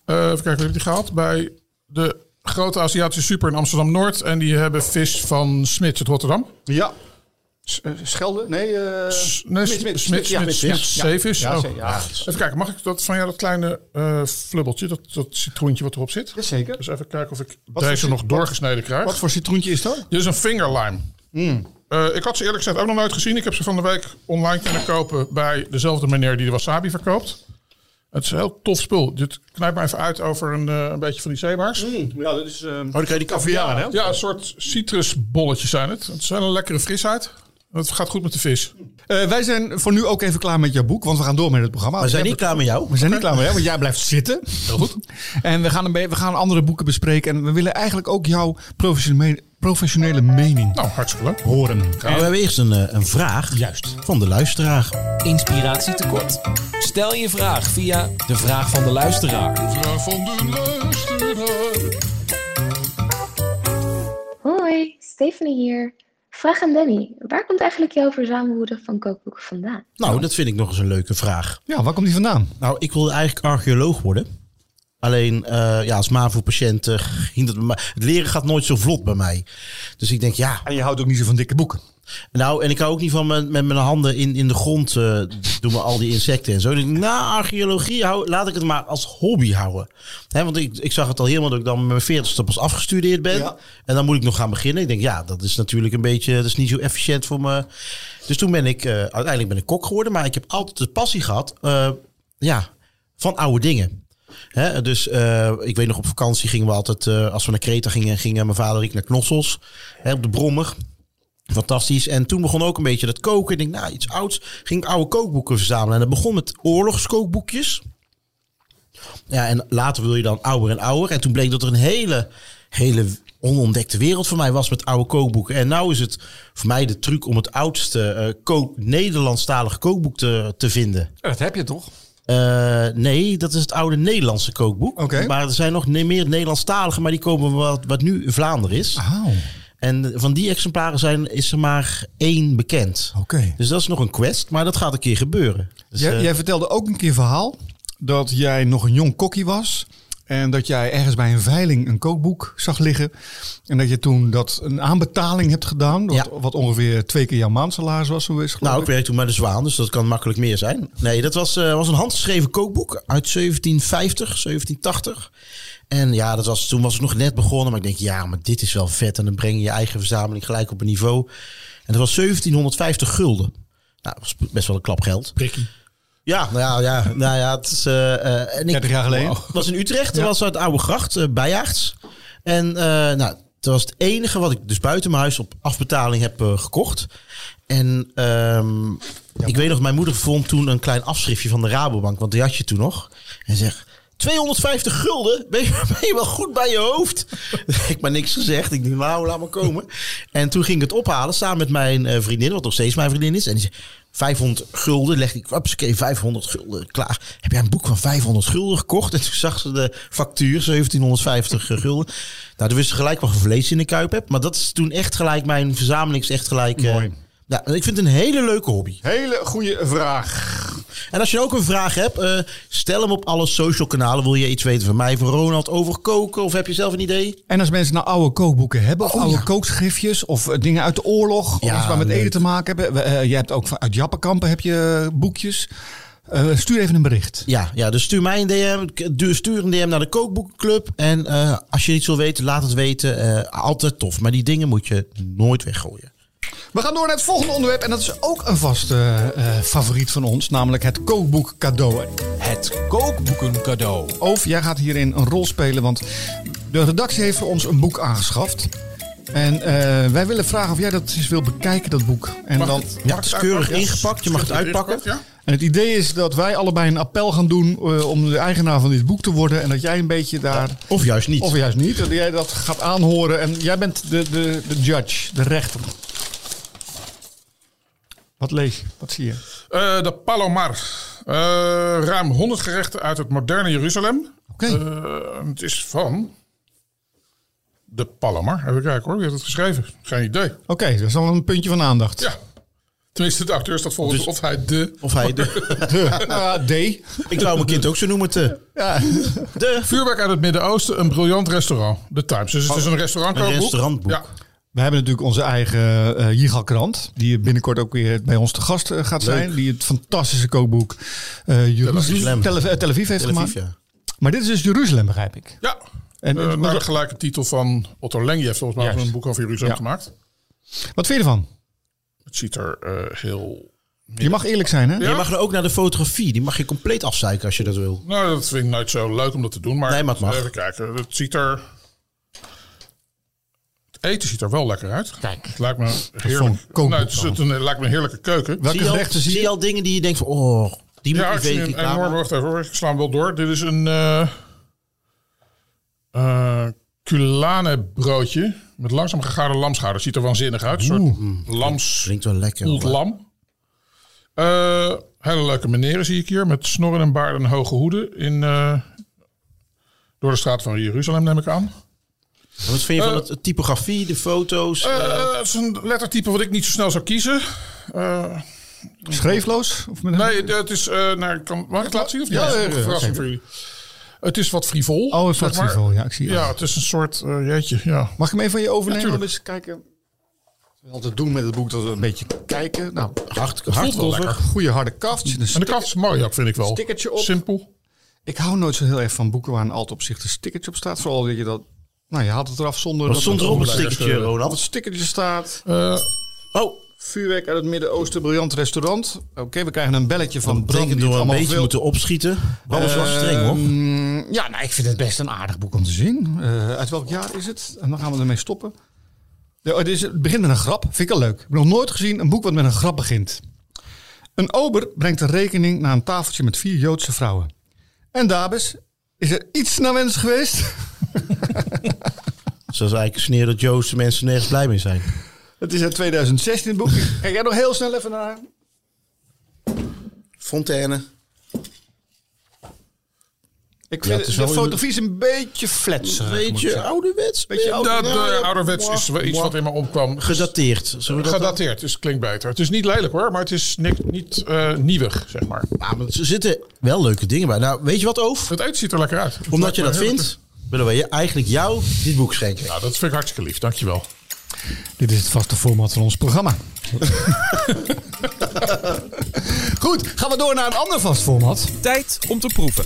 eh even kijken, hoe heb die gehaald? Bij de grote Aziatische super in Amsterdam Noord. En die hebben vis van Smits uit Rotterdam. Ja. Schelde? Nee. eh S- Nee, Smit, Smit, ja, ja. zeevis. Ja, Oh. Even kijken, mag ik dat van jou, dat kleine flubbeltje, dat, dat citroentje wat erop zit? Jazeker. Dus even kijken of ik deze nog wat- doorgesneden krijg. Wat voor citroentje is dat? Dit is een fingerlime. Hmm. Eh, ik had ze eerlijk gezegd ook nog nooit gezien. Ik heb ze van de week online kunnen kopen bij dezelfde meneer die de wasabi verkoopt. Het is een heel tof spul. Dit knijpt me even uit over een, eh, een beetje van die zeebaars. Ja, dat is. Oh, dan krijg je die caviar, hè? Ja, een soort citrusbolletjes zijn het. Het is wel een lekkere frisheid. Het gaat goed met de vis. Eh, wij zijn voor nu ook even klaar met jouw boek, want we gaan door met het programma. We zijn niet klaar met jou. We zijn niet klaar met jou, want jij blijft zitten. Heel goed. En we gaan, een we gaan andere boeken bespreken. En we willen eigenlijk ook jouw professionele, professionele mening Nou, hartstikke leuk. horen. Nou, we hebben eerst een, eh, een vraag Juist. van de luisteraar. Inspiratie tekort. Stel je vraag via de vraag van de luisteraar. Vraag van de luisteraar. Hoi, Stephanie hier. Vraag aan Danny. Waar komt eigenlijk jouw verzamelwoede van kookboeken vandaan? Nou, dat vind ik nog eens een leuke vraag. Ja, waar komt die vandaan? Nou, ik wilde eigenlijk archeoloog worden. Alleen, eh, ja, als MAVO-patiënt eh, ging dat bij mij... Het leren gaat nooit zo vlot bij mij. Dus ik denk, ja... En je houdt ook niet zo van dikke boeken. Nou, en ik hou ook niet van met, met mijn handen in, in de grond eh, doen we al die insecten en zo. Dus nou, archeologie, hou, laat ik het maar als hobby houden. Hè, want ik, ik zag het al helemaal dat ik dan met mijn veertigste pas afgestudeerd ben. Ja. En dan moet ik nog gaan beginnen. Ik denk, ja, dat is natuurlijk een beetje, dat is niet zo efficiënt voor me. Dus toen ben ik, uiteindelijk ben ik kok geworden. Maar ik heb altijd de passie gehad, eh, ja, van oude dingen. Hè, dus eh, ik weet nog, op vakantie gingen we altijd, eh, als we naar Kreta gingen, gingen mijn vader en ik naar Knossels. Hè, op de Brommer. Fantastisch. En toen begon ook een beetje dat koken. Ik denk, nou, iets ouds. Ging ik oude kookboeken verzamelen. En dat begon met oorlogskookboekjes. Ja, en later wil je dan ouder en ouder. En toen bleek dat er een hele, hele onontdekte wereld voor mij was met oude kookboeken. En nou is het voor mij de truc om het oudste eh, kook, Nederlandstalige kookboek te, te vinden. Dat heb je toch? Eh, nee, dat is het oude Nederlandse kookboek. Maar er zijn nog meer Nederlandstalige, maar die komen wat, wat nu in Vlaanderen is. Oh, En van die exemplaren zijn, is er maar één bekend. oké. Dus dat is nog een quest, maar dat gaat een keer gebeuren. Dus, Jij, eh, jij vertelde ook een keer verhaal dat jij nog een jong kokkie was. En dat jij ergens bij een veiling een kookboek zag liggen. En dat je toen dat een aanbetaling hebt gedaan. Wat, Ja. wat ongeveer twee keer jouw maandsalaris was. Zo is, nou, ik ik. werk toen bij de Zwaan, dus dat kan makkelijk meer zijn. Nee, dat was, eh, was een handgeschreven kookboek uit 1750, 1780. En ja, dat was, toen was ik nog net begonnen. Maar ik denk, ja, maar dit is wel vet. En dan breng je je eigen verzameling gelijk op een niveau. En dat was 1750 gulden. Nou, dat was best wel een klap geld. Prikkie. Ja, nou ja, ja, nou ja het is... eh, eh, en ik, 30 jaar geleden. Het was in Utrecht. Dat was uit Oude Gracht, uh, Bijaards. En eh, nou, dat was het enige wat ik dus buiten mijn huis op afbetaling heb eh, gekocht. En ehm, ik weet nog, mijn moeder vond toen een klein afschriftje van de Rabobank. Want die had je toen nog. En zegt... 250 gulden? Ben je, ben je wel goed bij je hoofd? ik heb maar niks gezegd. Ik dacht, nou, laat maar komen. En toen ging ik het ophalen samen met mijn eh, vriendin, wat nog steeds mijn vriendin is. En die zei, 500 gulden, legde ik, oké, 500 gulden, klaar. Heb jij een boek van 500 gulden gekocht? En toen zag ze de factuur, 1750 gulden. Nou, toen wist ze gelijk wat voor vlees in de kuip heb. Maar dat is toen echt gelijk, mijn verzameling is echt gelijk... eh, Mooi. Ja, ik vind het een hele leuke hobby. Hele goede vraag. En als je ook een vraag hebt, eh, stel hem op alle social kanalen. Wil je iets weten van mij, van Ronald, over koken? Of heb je zelf een idee? En als mensen nou oude kookboeken hebben, of Oh, oude ja. kookschriftjes, of eh, dingen uit de oorlog, of Ja, iets waar met leuk. eten te maken hebben. We, eh, je hebt ook van, uit Jappenkampen heb je boekjes. Eh, stuur even een bericht. Ja, ja, dus stuur mij een DM. Stuur een DM naar de Kookboekenclub. En eh, als je iets wil weten, laat het weten. Eh, altijd tof. Maar die dingen moet je nooit weggooien. We gaan door naar het volgende onderwerp. En dat is ook een vaste eh, eh, favoriet van ons. Namelijk het kookboek cadeau. Het kookboeken cadeau. Oof, jij gaat hierin een rol spelen. Want de redactie heeft voor ons een boek aangeschaft. En eh, wij willen vragen of jij dat eens wil bekijken, dat boek. En, Mag dan, het- Ja, het is keurig uitpakken? ingepakt. Je mag het uitpakken. ja? en het idee is dat wij allebei een appel gaan doen eh, om de eigenaar van dit boek te worden. En dat jij een beetje daar... Of juist niet. Of juist niet, dat jij dat gaat aanhoren. En jij bent de, de, de judge, de rechter. Wat lees je? Wat zie je? Eh, de Palomar. Eh, ruim 100 gerechten uit het moderne Jeruzalem. Oké. Eh, het is van de Palomar. Even kijken hoor, wie heeft het geschreven? Geen idee. Oké, dat is al een puntje van aandacht. Ja. Tenminste, de acteur staat volgens Dus- of hij de Of hij de... De, ah, D. Ik zou mijn kind ook zo noemen. Te. Ja. De... vuurwerk uit het Midden-Oosten, een briljant restaurant. De Times. Dus het is een restaurantkookboek. Een restaurantboek. Ja. We hebben natuurlijk onze eigen eh Jigal Krant. Die binnenkort ook weer bij ons te gast eh, gaat Leuk. zijn. Die het fantastische kookboek eh Jeruzalem. Tel, Tel Aviv heeft Tel Aviv, gemaakt. ja. Maar dit is dus Jeruzalem, begrijp ik. Ja. En, naar de gelijke titel van Otto Lengi heeft volgens mij Juist. een boek over Jeruzalem Ja. gemaakt. wat vind je ervan? Het ziet er eh, heel... Je mag eerlijk zijn, hè? Ja. Je mag er ook naar de fotografie. Die mag je compleet afzeiken als je dat wil. Nou, dat vind ik nooit zo leuk om dat te doen. Maar, Nee, maar het mag. even kijken. Het ziet er... Het eten ziet er wel lekker uit. Kijk. Het lijkt me heerlijk. Nou, het, is- het een- lijkt me een heerlijke keuken. Welke zie, je al, gerechten zie je? al dingen die je denkt van... Oh, die moet Ja, je ik weten. een enorme... Wacht even hoor, ik sla hem wel door. Dit is een... eh, eh, culane broodje met langzaam gegaarde lamschouder. Ziet er waanzinnig uit. Een soort lams Klinkt wel lekker. Lam. Eh, hele leuke meneren zie ik hier. Met snorren en baarden en hoge hoeden. In, eh, door de straat van Jeruzalem neem ik aan. Wat vind je van Eh, het, het typografie, de foto's? Eh, eh, Het is een lettertype wat ik niet zo snel zou kiezen. Eh, Schreefloos? Of met een- nee, het is... eh nou, kan, mag ik het laten zien? Of niet? Ja, is verrassing voor jullie. Het is wat frivol. Oh, zeg zwart maar. niveau. Ja, ik zie het. Ja, het is een soort... jeetje, ja. Mag ik hem even van je overnemen? Ja, eens kijken. Wat we altijd doen met het boek, dat we een beetje kijken. Nou, hard, voelt wel lekker. goede harde kaft. Een En de kaft is mooi ook, vind ik wel. Stickertje op. Simpel. Ik hou nooit zo heel erg van boeken waar een alt op zich een stickertje op staat. Vooral dat je dat... Nou, je haalt het eraf zonder Wat dat stond het er op het onder- stickertje, Op het Ronald? stickertje staat... Eh, Oh, Vuurwerk uit het Midden-Oosten, briljant restaurant. Oké, we krijgen een belletje van dat Bram. het door een beetje wil. moeten opschieten. Bram is wel streng hoor. Ja, nou, ik vind het best een aardig boek om te zien. Eh, uit welk jaar is het? En dan gaan we ermee stoppen. Ja, het, is, het begint met een grap. Vind ik al leuk. Ik heb nog nooit gezien een boek wat met een grap begint. Een ober brengt een rekening naar een tafeltje met vier Joodse vrouwen. En dames, is er iets naar wens geweest? Zoals eigenlijk sneer dat Joodse mensen nergens blij mee zijn. Het is uit 2016 het boek. Kijk jij nog heel snel even naar. Fontaine. Ik vind is de fotografie is een beetje fletserig. moet ik Beetje ouderwets. Beetje Ja, oude- dat ouderwets is iets wat in me opkwam. Gedateerd. Zullen we dat Gedateerd, dus klinkt beter. Het is niet lelijk hoor, maar het is niet, niet eh, nieuwig, zeg maar. Ja, maar er zitten wel leuke dingen bij. Nou, weet je wat, Oof? Het eten ziet er lekker uit. Omdat je dat vindt, willen we je eigenlijk jou dit boek schenken. Nou, dat vind ik hartstikke lief, dankjewel. Dit is het vaste format van ons programma. Goed, gaan we door naar een ander vast format. Tijd om te proeven.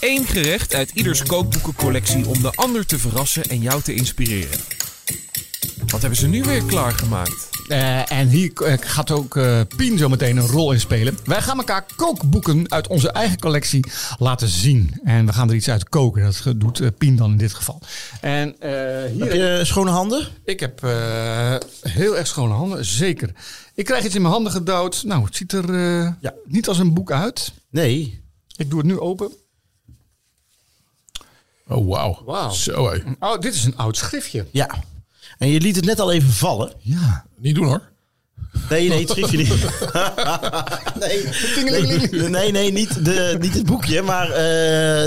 Eén gerecht uit ieders kookboekencollectie om de ander te verrassen en jou te inspireren. Wat hebben ze nu weer klaargemaakt? Eh, en hier eh, gaat ook eh, Pien zo meteen een rol in spelen. Wij gaan elkaar kookboeken uit onze eigen collectie laten zien. En we gaan er iets uit koken. Dat doet eh, Pien dan in dit geval. En eh, hier Heb je schone handen? Ik heb eh, heel erg schone handen, zeker. Ik krijg iets in mijn handen gedouwd. Nou, het ziet er eh, Ja. niet als een boek uit. Nee. Ik doe het nu open. Oh, wauw. Wauw. Zo hé. Oh, dit is een oud schriftje. Ja. En je liet het net al even vallen. Ja. Niet doen hoor. Nee, nee, het schriftje niet. nee, nee, nee, nee, niet, de, niet het boekje, maar eh,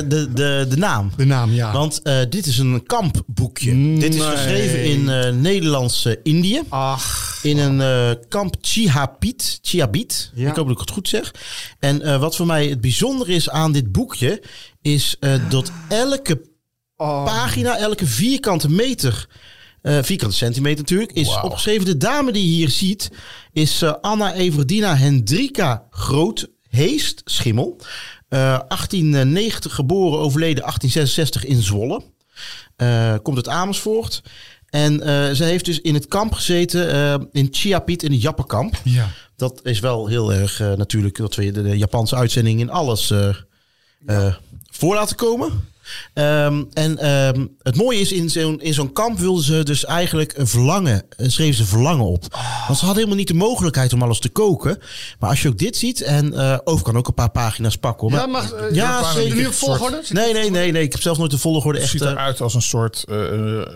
de, de, de naam. De naam, ja. Want eh, dit is een kampboekje. Dit is geschreven in eh Nederlandse Indië. Ach, In een eh, kamp Chihabit. Chihabit. Ja. Ik hoop dat ik het goed zeg. En eh, wat voor mij het bijzondere is aan dit boekje... is eh, dat elke Oh. pagina, elke vierkante meter... eh, vierkante centimeter natuurlijk, is opgeschreven. De dame die je hier ziet is eh, Anna Everdina Hendrika Groot-Heest, Schimmel. Eh, 1890 geboren, overleden 1866 in Zwolle. Eh, komt uit Amersfoort. En eh, zij heeft dus in het kamp gezeten, eh, in Chiapit, in het Jappenkamp. ja. Dat is wel heel erg eh, natuurlijk dat we de, Japanse uitzending in alles eh, eh, voor laten komen. Ehm, en ehm, het mooie is, in zo'n, in zo'n kamp wilden ze dus eigenlijk een verlangen, eh, schreven ze verlangen op. Want ze hadden helemaal niet de mogelijkheid om alles te koken. Maar als je ook dit ziet, en eh Over kan ook een paar pagina's pakken hoor. Ja, Maar- mag, eh, Ja, zeker. Nu op volgorde? Nee, nee, nee, nee. Ik heb zelfs nooit de volgorde Het echt... ziet eh, eruit als een soort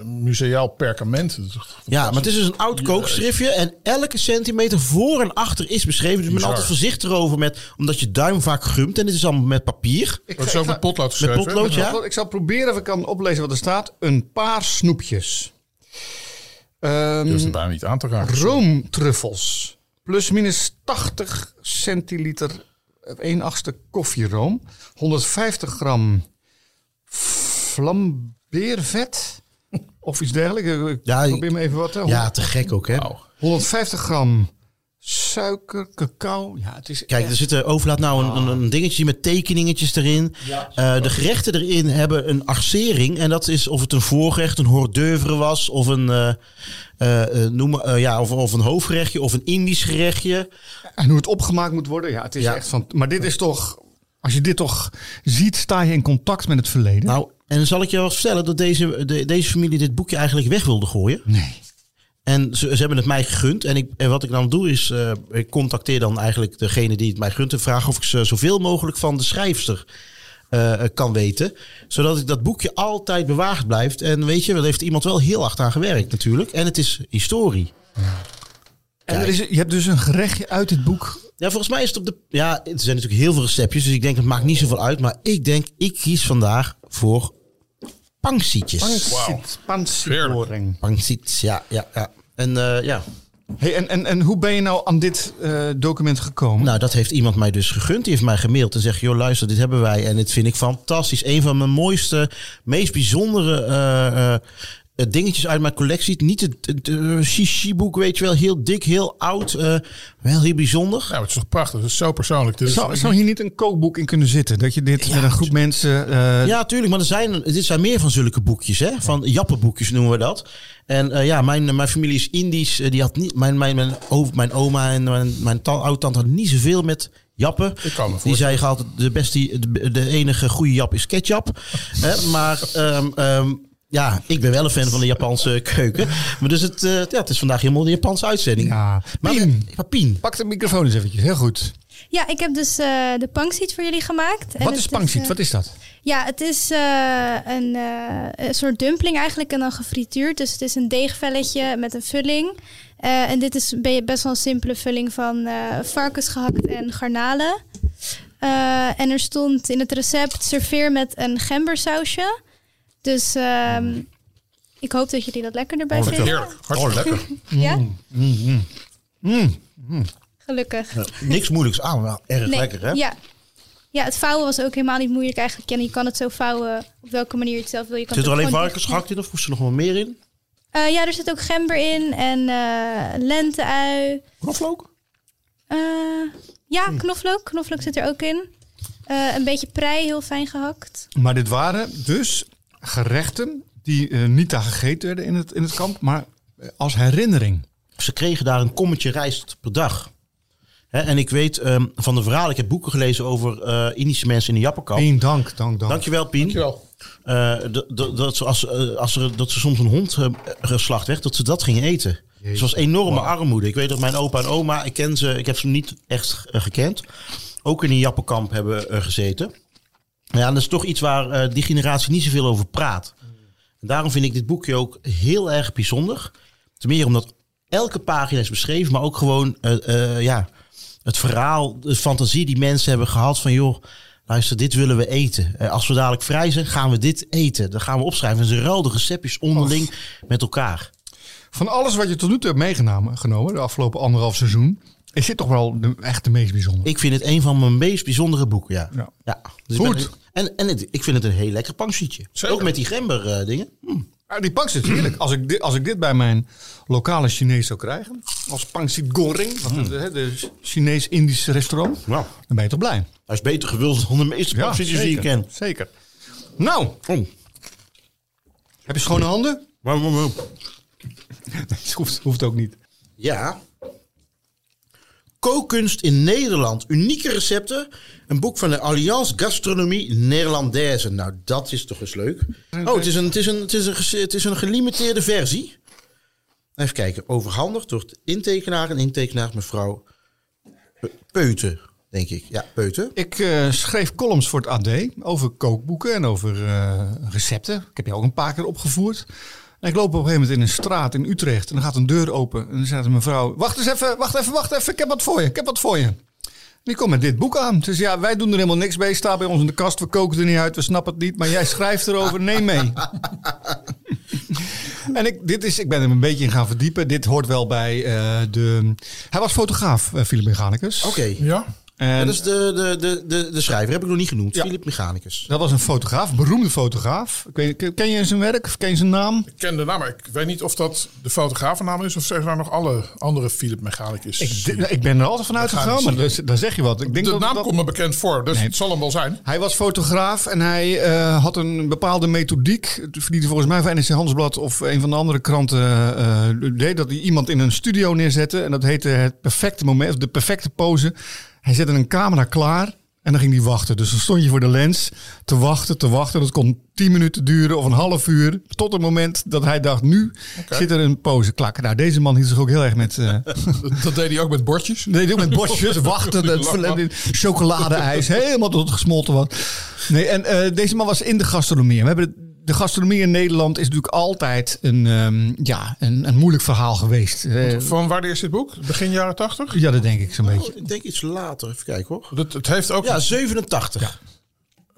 museaal perkament. Ja, maar het is dus een oud kookschriftje. En elke centimeter voor en achter is beschreven. Dus ik ben altijd voorzichtig erover met... Omdat je duim vaak grumt. En dit is allemaal met papier. Ik, Het is ook met potlood geschreven. potlood, hè? Ik zal proberen of ik kan oplezen wat er staat. Een paar snoepjes. Ehm, Je hoeft het bijna niet aan te raken. roomtruffels. Plus minus 80 centiliter, 1 achtste koffieroom. 150 gram flambeervet. Of iets dergelijks. Ik Ja, ik- probeer me even wat. hè. Ja, te gek ook hè. Wauw. 150 gram suiker, cacao. Ja, het is Kijk, echt- er zit er overlaat nou een, een, een dingetje met tekeningetjes erin. Eh, de gerechten erin hebben een arcering. En dat is of het een voorgerecht, een hors d'oeuvre was. Of een, eh, eh, eh, noem maar, eh, ja, of, of een hoofdgerechtje of een Indisch gerechtje. En hoe het opgemaakt moet worden. Ja, het is Ja. echt van. Maar dit is toch. Als je dit toch ziet, sta je in contact met het verleden. Nou, en dan zal ik je wel vertellen dat deze, de- deze familie dit boekje eigenlijk weg wilde gooien. nee. En ze, ze hebben het mij gegund. En, ik, en wat ik dan doe is, eh, ik contacteer dan eigenlijk degene die het mij gunt. En vraag of ik ze zoveel mogelijk van de schrijfster eh, kan weten. Zodat ik dat boekje altijd bewaard blijft. En weet je, daar heeft iemand wel heel hard aan gewerkt natuurlijk. En het is historie. En er is, je hebt dus een gerechtje uit dit boek. Ja, volgens mij is het op de... Ja, er zijn natuurlijk heel veel receptjes. Dus ik denk, het maakt niet zoveel uit. Maar ik denk, ik kies vandaag voor pangsietjes. Wauw. Pansitboring. Pangsiets, ja, ja, ja. En eh, ja, Hey, en, en, en hoe ben je nou aan dit eh, document gekomen? Nou, dat heeft iemand mij dus gegund. Die heeft mij gemaild en zegt: Joh, luister, dit hebben wij. En dit vind ik fantastisch. Een van mijn mooiste, meest bijzondere eh, eh, dingetjes uit mijn collectie. Niet het, het eh, Shishi-boek, weet je wel. Heel dik, heel oud. eh, wel heel bijzonder. Ja, het is toch prachtig. Het is zo persoonlijk. Is- zou, zou hier niet een kookboek in kunnen zitten? Dat je dit Ja, met een groep mensen... eh, Ja, tuurlijk. Maar er zijn, dit zijn meer van zulke boekjes. Hè? Van jappenboekjes noemen we dat. En eh, ja, mijn, mijn familie is Indisch. Eh, die had niet, mijn, mijn, mijn, mijn oma en mijn, mijn ta- oud-tante hadden niet zoveel met jappen. Ik kan me Die zei altijd, de, beste, de, de enige goede jap is ketchup. Hè, maar ehm, ehm, ja, ik ben wel een fan van de Japanse keuken. Maar dus het, eh, ja, het is vandaag helemaal de Japanse uitzending. ja. Maar, Pien, maar Pien, pak de microfoon eens eventjes. Heel goed. Ja, ik heb dus eh, de pangsiet voor jullie gemaakt. En Wat is pangsiet? eh, Wat is dat? Ja, het is eh, een, eh, een soort dumpling eigenlijk en dan gefrituurd. Dus het is een deegvelletje met een vulling. Eh, en dit is be- best wel een simpele vulling van eh varkens gehakt en garnalen. Eh, en er stond in het recept serveer met een gembersausje. Dus ehm, ik hoop dat jullie dat lekker erbij vinden. Heerlijk. Hartstikke lekker. Ja, Mm. gelukkig. niks moeilijks aan. Wel erg Nee, lekker hè? Ja. ja, het vouwen was ook helemaal niet moeilijk eigenlijk. En je kan het zo vouwen op welke manier je het zelf wil. Je kan Zit er alleen gewoon varkens dicht- gehakt in of moest er nog wel meer in? Eh, ja, er zit ook gember in en eh lenteui. Knoflook? Eh, ja, knoflook. Knoflook zit er ook in. Eh, een beetje prei, heel fijn gehakt. Maar dit waren dus gerechten die eh, niet daar gegeten werden in het, in het kamp, maar eh, als herinnering. Ze kregen daar een kommetje rijst per dag. Hè, en ik weet ehm, van de verhalen, ik heb boeken gelezen over eh Indische mensen in de Jappenkamp. Eén dank, dank, dank. Dankjewel, Pien. Dankjewel. Eh, d- dat, ze als, als er, dat ze soms een hond geslacht werd, dat ze dat gingen eten. Dus het was enorme armoede. Ik weet dat mijn opa en oma, ik ken ze, ik heb ze niet echt gekend, ook in een Jappenkamp hebben gezeten. Ja, dat is toch iets waar eh, die generatie niet zoveel over praat. En daarom vind ik dit boekje ook heel erg bijzonder. Ten meer omdat elke pagina is beschreven, maar ook gewoon eh, eh, ja, het verhaal, de fantasie die mensen hebben gehad van joh, luister, dit willen we eten. Als we dadelijk vrij zijn, gaan we dit eten. Dan gaan we opschrijven. En ze ruilden receptjes onderling met elkaar. Van alles wat je tot nu toe hebt meegenomen, genomen, de afgelopen anderhalf seizoen, is dit toch wel de, echt de meest bijzondere. Ik vind het een van mijn meest bijzondere boeken, ja. Ja. ja. Dus ik Goed. ben- en en het, ik vind het een heel lekker pangsietje. Zeker. Ook met die gember eh, dingen. Hm. Ah, die pangsit is heerlijk. Als ik, dit, als ik dit bij mijn lokale Chinees zou krijgen, als pangsit goreng, wat het, hè, de Chinees-Indische restaurant, Nou, dan ben je toch blij. hij is beter gewild dan de meeste pangsietjes die ik ken. Zeker. Nou, Oh. heb je schone handen? Dat hoeft, hoeft ook niet. Ja. Kookkunst in Nederland. Unieke recepten. Een boek van de Alliance Gastronomie Nederlandaise. Nou, dat is toch eens leuk. Oh, het is een, het is een, het is een, het is een gelimiteerde versie. Even kijken. Overhandigd door de intekenaar en intekenaar mevrouw Pe- Peuten, denk ik. Ja, Peuten. Ik eh, schreef columns voor het AD over kookboeken en over eh, recepten. Ik heb je ook een paar keer opgevoerd. En ik loop op een gegeven moment in een straat in Utrecht en dan gaat een deur open. En dan zegt een mevrouw, wacht eens even, wacht even, wacht even, ik heb wat voor je, ik heb wat voor je. En die komt met dit boek aan. Dus ja, wij doen er helemaal niks mee. Staat bij ons in de kast, we koken er niet uit, we snappen het niet. Maar jij schrijft erover, neem mee. En ik, dit is, ik ben er een beetje in gaan verdiepen. Dit hoort wel bij eh, de... Hij was fotograaf, uh, Philip Mechanicus. Oké. Ja? En Dat is de, de, de, de, de schrijver, heb ik nog niet genoemd. Ja. Philip Mechanicus. Dat was een fotograaf, beroemde fotograaf. Ik weet, ken je zijn werk of ken je zijn naam? Ik ken de naam, maar ik weet niet of dat de fotografennaam is... of zijn er nog alle andere Philip Mechanicus. Ik, ik ben er altijd van uitgegaan, maar daar, daar zeg je wat. Ik denk de dat, naam dat- komt me bekend voor, dus Nee. het zal hem wel zijn. Hij was fotograaf en hij eh, had een bepaalde methodiek. Die hij volgens mij van NRC Handelsblad of een van de andere kranten eh, deed. Dat hij iemand in een studio neerzette. En dat heette het perfecte moment, of de perfecte pose. Hij zette een camera klaar. En dan ging hij wachten. Dus dan stond je voor de lens te wachten, te wachten. Dat kon 10 minuten duren of een half uur. Tot het moment dat hij dacht, nu zit er een pose klak. Nou, deze man hield zich ook heel erg met... eh, Dat, deed hij ook met bordjes. Nee, doe met bosjes, wachten, het chocoladeijs, helemaal tot het gesmolten was. Nee, en eh, deze man was in de gastronomie. We hebben de, de gastronomie in Nederland is natuurlijk altijd een, ehm, ja, een, een moeilijk verhaal geweest. Eh, Van wanneer is dit boek? Begin jaren 80? ja, dat denk ik zo'n beetje. Ik denk iets later. Even kijken hoor. Het, het heeft ook Ja, 87. een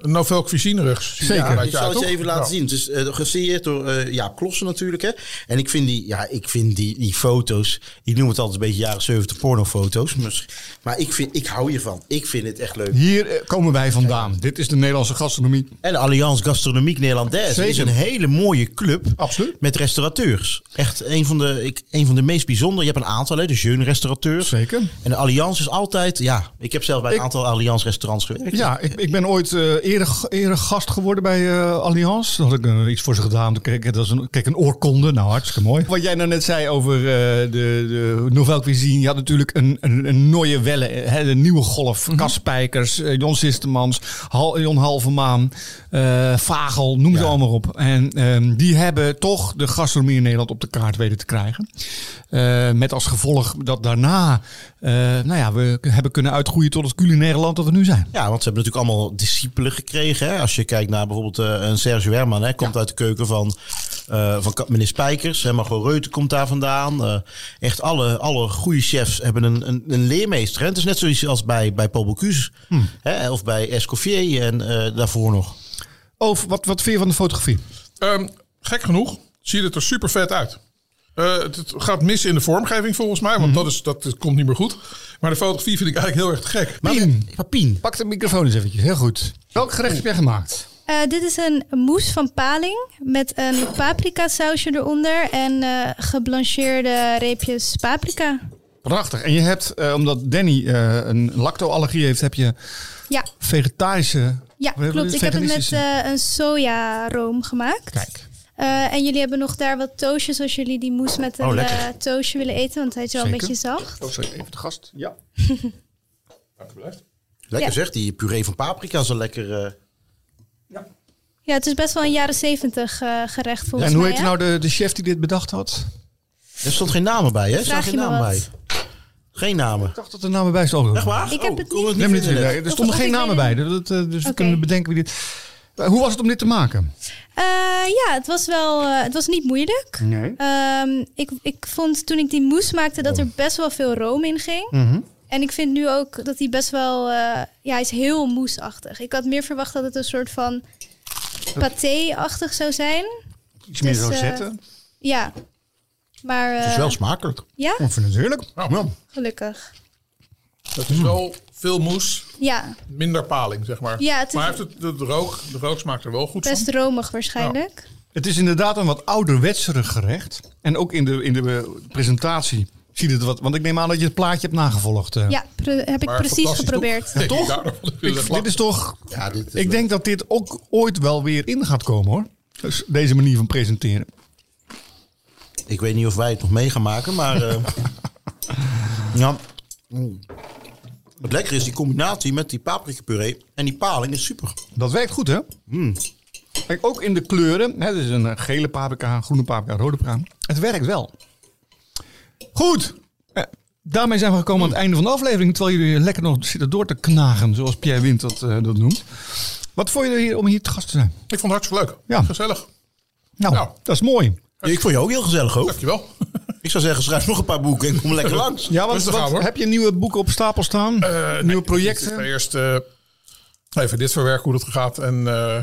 novel cuisine rugs. Zeker. Ja, Ik zal het je even laten Ja. zien. Het is eh, gesigneerd door eh Jaap Klossen natuurlijk. Hè. En ik vind, die, ja, ik vind die, die foto's... Ik noem het altijd een beetje jaren 70 pornofoto's. Maar, maar ik, vind, ik hou hiervan. Ik vind het echt leuk. Hier eh, komen wij vandaan. Dit is de Nederlandse gastronomie. En de Alliance Gastronomique Nederlandaise Zeker. is een hele mooie club. Absoluut. Met restaurateurs. Echt een van de, ik, een van de meest bijzondere. Je hebt een aantal, hè, de jeune restaurateurs. Zeker. En de Alliance is altijd, ja, ik heb zelf bij een Ik- aantal Alliance restaurants gewerkt. Ja, ik, ik ben ooit eh, eerder, eerder gast geworden bij eh Allianz. Had ik eh, iets voor ze gedaan. Kreeg dat was een, kreeg een oorkonde. Nou, hartstikke mooi. Wat jij nou net zei over eh, de, de Nouvelle Cuisine. Je had natuurlijk een, een, een Nooie Welle. Hè, de nieuwe golf. Mhm. Kaspijkers, eh, Jon Sistemans, Hal, Jon Halvermaan, eh Vagel. Noem ze allemaal op. En ehm, die hebben toch de gastronomie in Nederland op de kaart weten te krijgen. Eh, met als gevolg dat daarna eh, nou ja, we hebben kunnen uitgroeien tot het culinaire land dat we nu zijn. Ja, want ze hebben natuurlijk allemaal discipelen gekregen. Hè? Als je kijkt naar bijvoorbeeld eh, een Sergio Herman, hè, komt uit de keuken van, eh, van meneer Spijkers. Hè, Margot Reuten komt daar vandaan. Eh, echt alle, alle goede chefs hebben een, een, een leermeester. Hè? Het is net zoiets als bij, bij Paul Bocuse hè, of bij Escoffier en eh, daarvoor nog. Oh, wat, wat vind je van de fotografie? Ehm, gek genoeg ziet het er super vet uit. Eh, het, gaat mis in de vormgeving volgens mij, want dat, is, dat, komt niet meer goed. Maar de fotografie vind ik eigenlijk heel erg gek. Pien. Papien. Pak de microfoon eens eventjes. Heel goed. Welk gerecht heb jij gemaakt? Eh, dit is een mousse van paling met een paprika sausje eronder en eh geblancheerde reepjes paprika. Prachtig. En je hebt, eh, omdat Danny eh, een lactoallergie heeft, heb je Ja, vegetarische... ja klopt. Ik heb het met eh, een sojaroom gemaakt. Kijk. Eh, en jullie hebben nog daar wat toastjes als jullie die mousse met een Oh, lekker. eh, toastje willen eten, want hij is wel Zeker. een beetje zacht. Oh, sorry. Even de gast. Ja. Alsjeblieft. Lekker Ja. zeg, die puree van paprika is een lekker... eh, Ja, het is best wel een jaren zeventig eh, gerecht volgens en hoe mij. heet nou de, de chef die dit bedacht had? er stond geen namen bij, hè? Er Vraag geen wat? bij. Geen namen. Ik dacht dat er namen bij stonden. Echt waar? Ik heb Oh, het niet- het Nee, maar niet, er stonden geen namen bij. eh, dus we kunnen bedenken wie dit... Eh, Hoe was het om dit te maken? Eh, ja, het was wel, eh, het was niet moeilijk. Nee. Ehm, ik, ik vond toen ik die mousse maakte dat er best wel veel room in ging. Mhm. En ik vind nu ook dat hij best wel, eh, ja, hij is heel mousseachtig. Ik had meer verwacht dat het een soort van paté-achtig zou zijn. Iets meer Dus, zo eh, zetten. Ja, maar Het is wel smakelijk. ja, Ik vind het heerlijk. Ja. gelukkig. Het is wel veel moes, Ja, minder paling, zeg maar. Ja, het is- maar heeft het, de, de rook, de rook smaakt er wel goed best van. romig waarschijnlijk. Het is inderdaad een wat ouderwetserig gerecht. En ook in de, in de eh, presentatie ziet het wat... Want ik neem aan dat je het plaatje hebt nagevolgd. eh. Ja, pre- heb ik Maar precies geprobeerd. toch? Ik dit is toch... Ja, dit is Ik denk dat dit ook ooit wel weer in gaat komen hoor. Dus deze manier van presenteren. Ik weet niet of wij het nog mee gaan maken, maar... eh, ja. Het lekker is die combinatie met die paprika puree en die paling is super. Dat werkt goed hè? Kijk, ook in de kleuren. Hè, dus een eh, gele paprika, groene paprika, rode paprika. Het werkt wel. Goed. Eh, daarmee zijn we gekomen aan het einde van de aflevering. Terwijl jullie lekker nog zitten door te knagen. Zoals Pierre Wind dat, eh, dat noemt. Wat vond je er hier om hier te gast te zijn? Ik vond het hartstikke leuk. Ja. Gezellig. Nou, Nou. dat is mooi. Ik vond je ook heel gezellig, hoor. Dankjewel. Ik zou zeggen, schrijf nog een paar boeken en kom lekker langs. Ja, want Rustig wat- aan, hoor. heb je nieuwe boeken op stapel staan? Eh, nieuwe nee, projecten? Ik ga eerst eh, even dit verwerken, hoe dat gaat. En eh,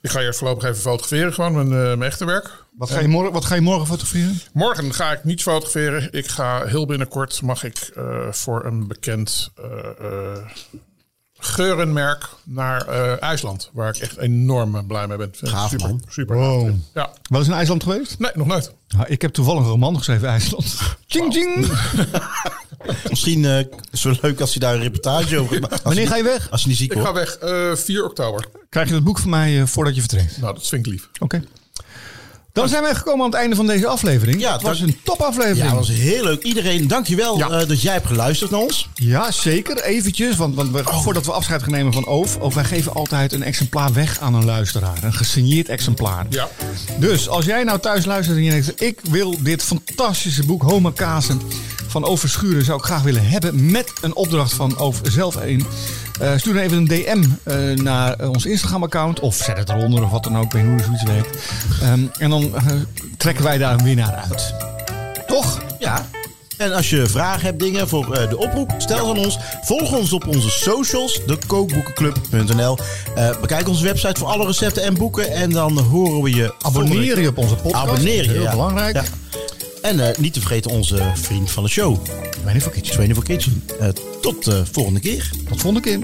ik ga eerst voorlopig even fotograferen, gewoon mijn, eh, mijn echte werk. Wat ga, je morgen, wat ga je morgen fotograferen? Morgen ga ik niet fotograferen. Ik ga heel binnenkort, mag ik eh, voor een bekend eh, eh, geurenmerk naar eh, IJsland. Waar ik echt enorm blij mee ben. Gaaf, super, man. super. Wow. Ja, Wel eens in IJsland geweest? nee, nog nooit. Nou, ik heb toevallig een roman geschreven, IJsland. Ching, ching. Misschien eh, is het wel leuk als je daar een reportage over maakt. Wanneer ga je weg? Als je niet ziek Ik ga wordt. weg eh 4 oktober. Krijg je het boek van mij eh, voordat je vertrekt? Nou, dat vind ik lief. Oké. Dan zijn wij gekomen aan het einde van deze aflevering. Ja, het was een topaflevering. Ja, dat was heel leuk. Iedereen, dankjewel Ja. eh, dat jij hebt geluisterd naar ons. Ja, zeker. Eventjes, want, want we, voordat we afscheid gaan nemen van Oof... Oof, wij geven altijd een exemplaar weg aan een luisteraar. Een gesigneerd exemplaar. Ja. Dus als jij nou thuis luistert en je denkt... ik wil dit fantastische boek Homa Kazen van Oof Verschuren... zou ik graag willen hebben met een opdracht van Oof zelf een... Eh, stuur dan even een DM eh, naar eh, ons Instagram-account. Of zet het eronder of wat dan ook. Ik weet hoe zoiets werkt. Ehm, en dan trekken wij daar een winnaar uit. Toch? Ja. En als je vragen hebt, dingen voor de oproep, stel ze aan ons. Volg ons op onze socials, dekookboekenclub.nl. Eh bekijk onze website voor alle recepten en boeken. En dan horen we je Abonneer je op onze podcast. Abonneer je, Heel ja. belangrijk. Ja. En eh, niet te vergeten onze vriend van de show, Weinig voor Kitchen. Trainer for Kitchen. Eh, tot de volgende keer. Tot volgende keer.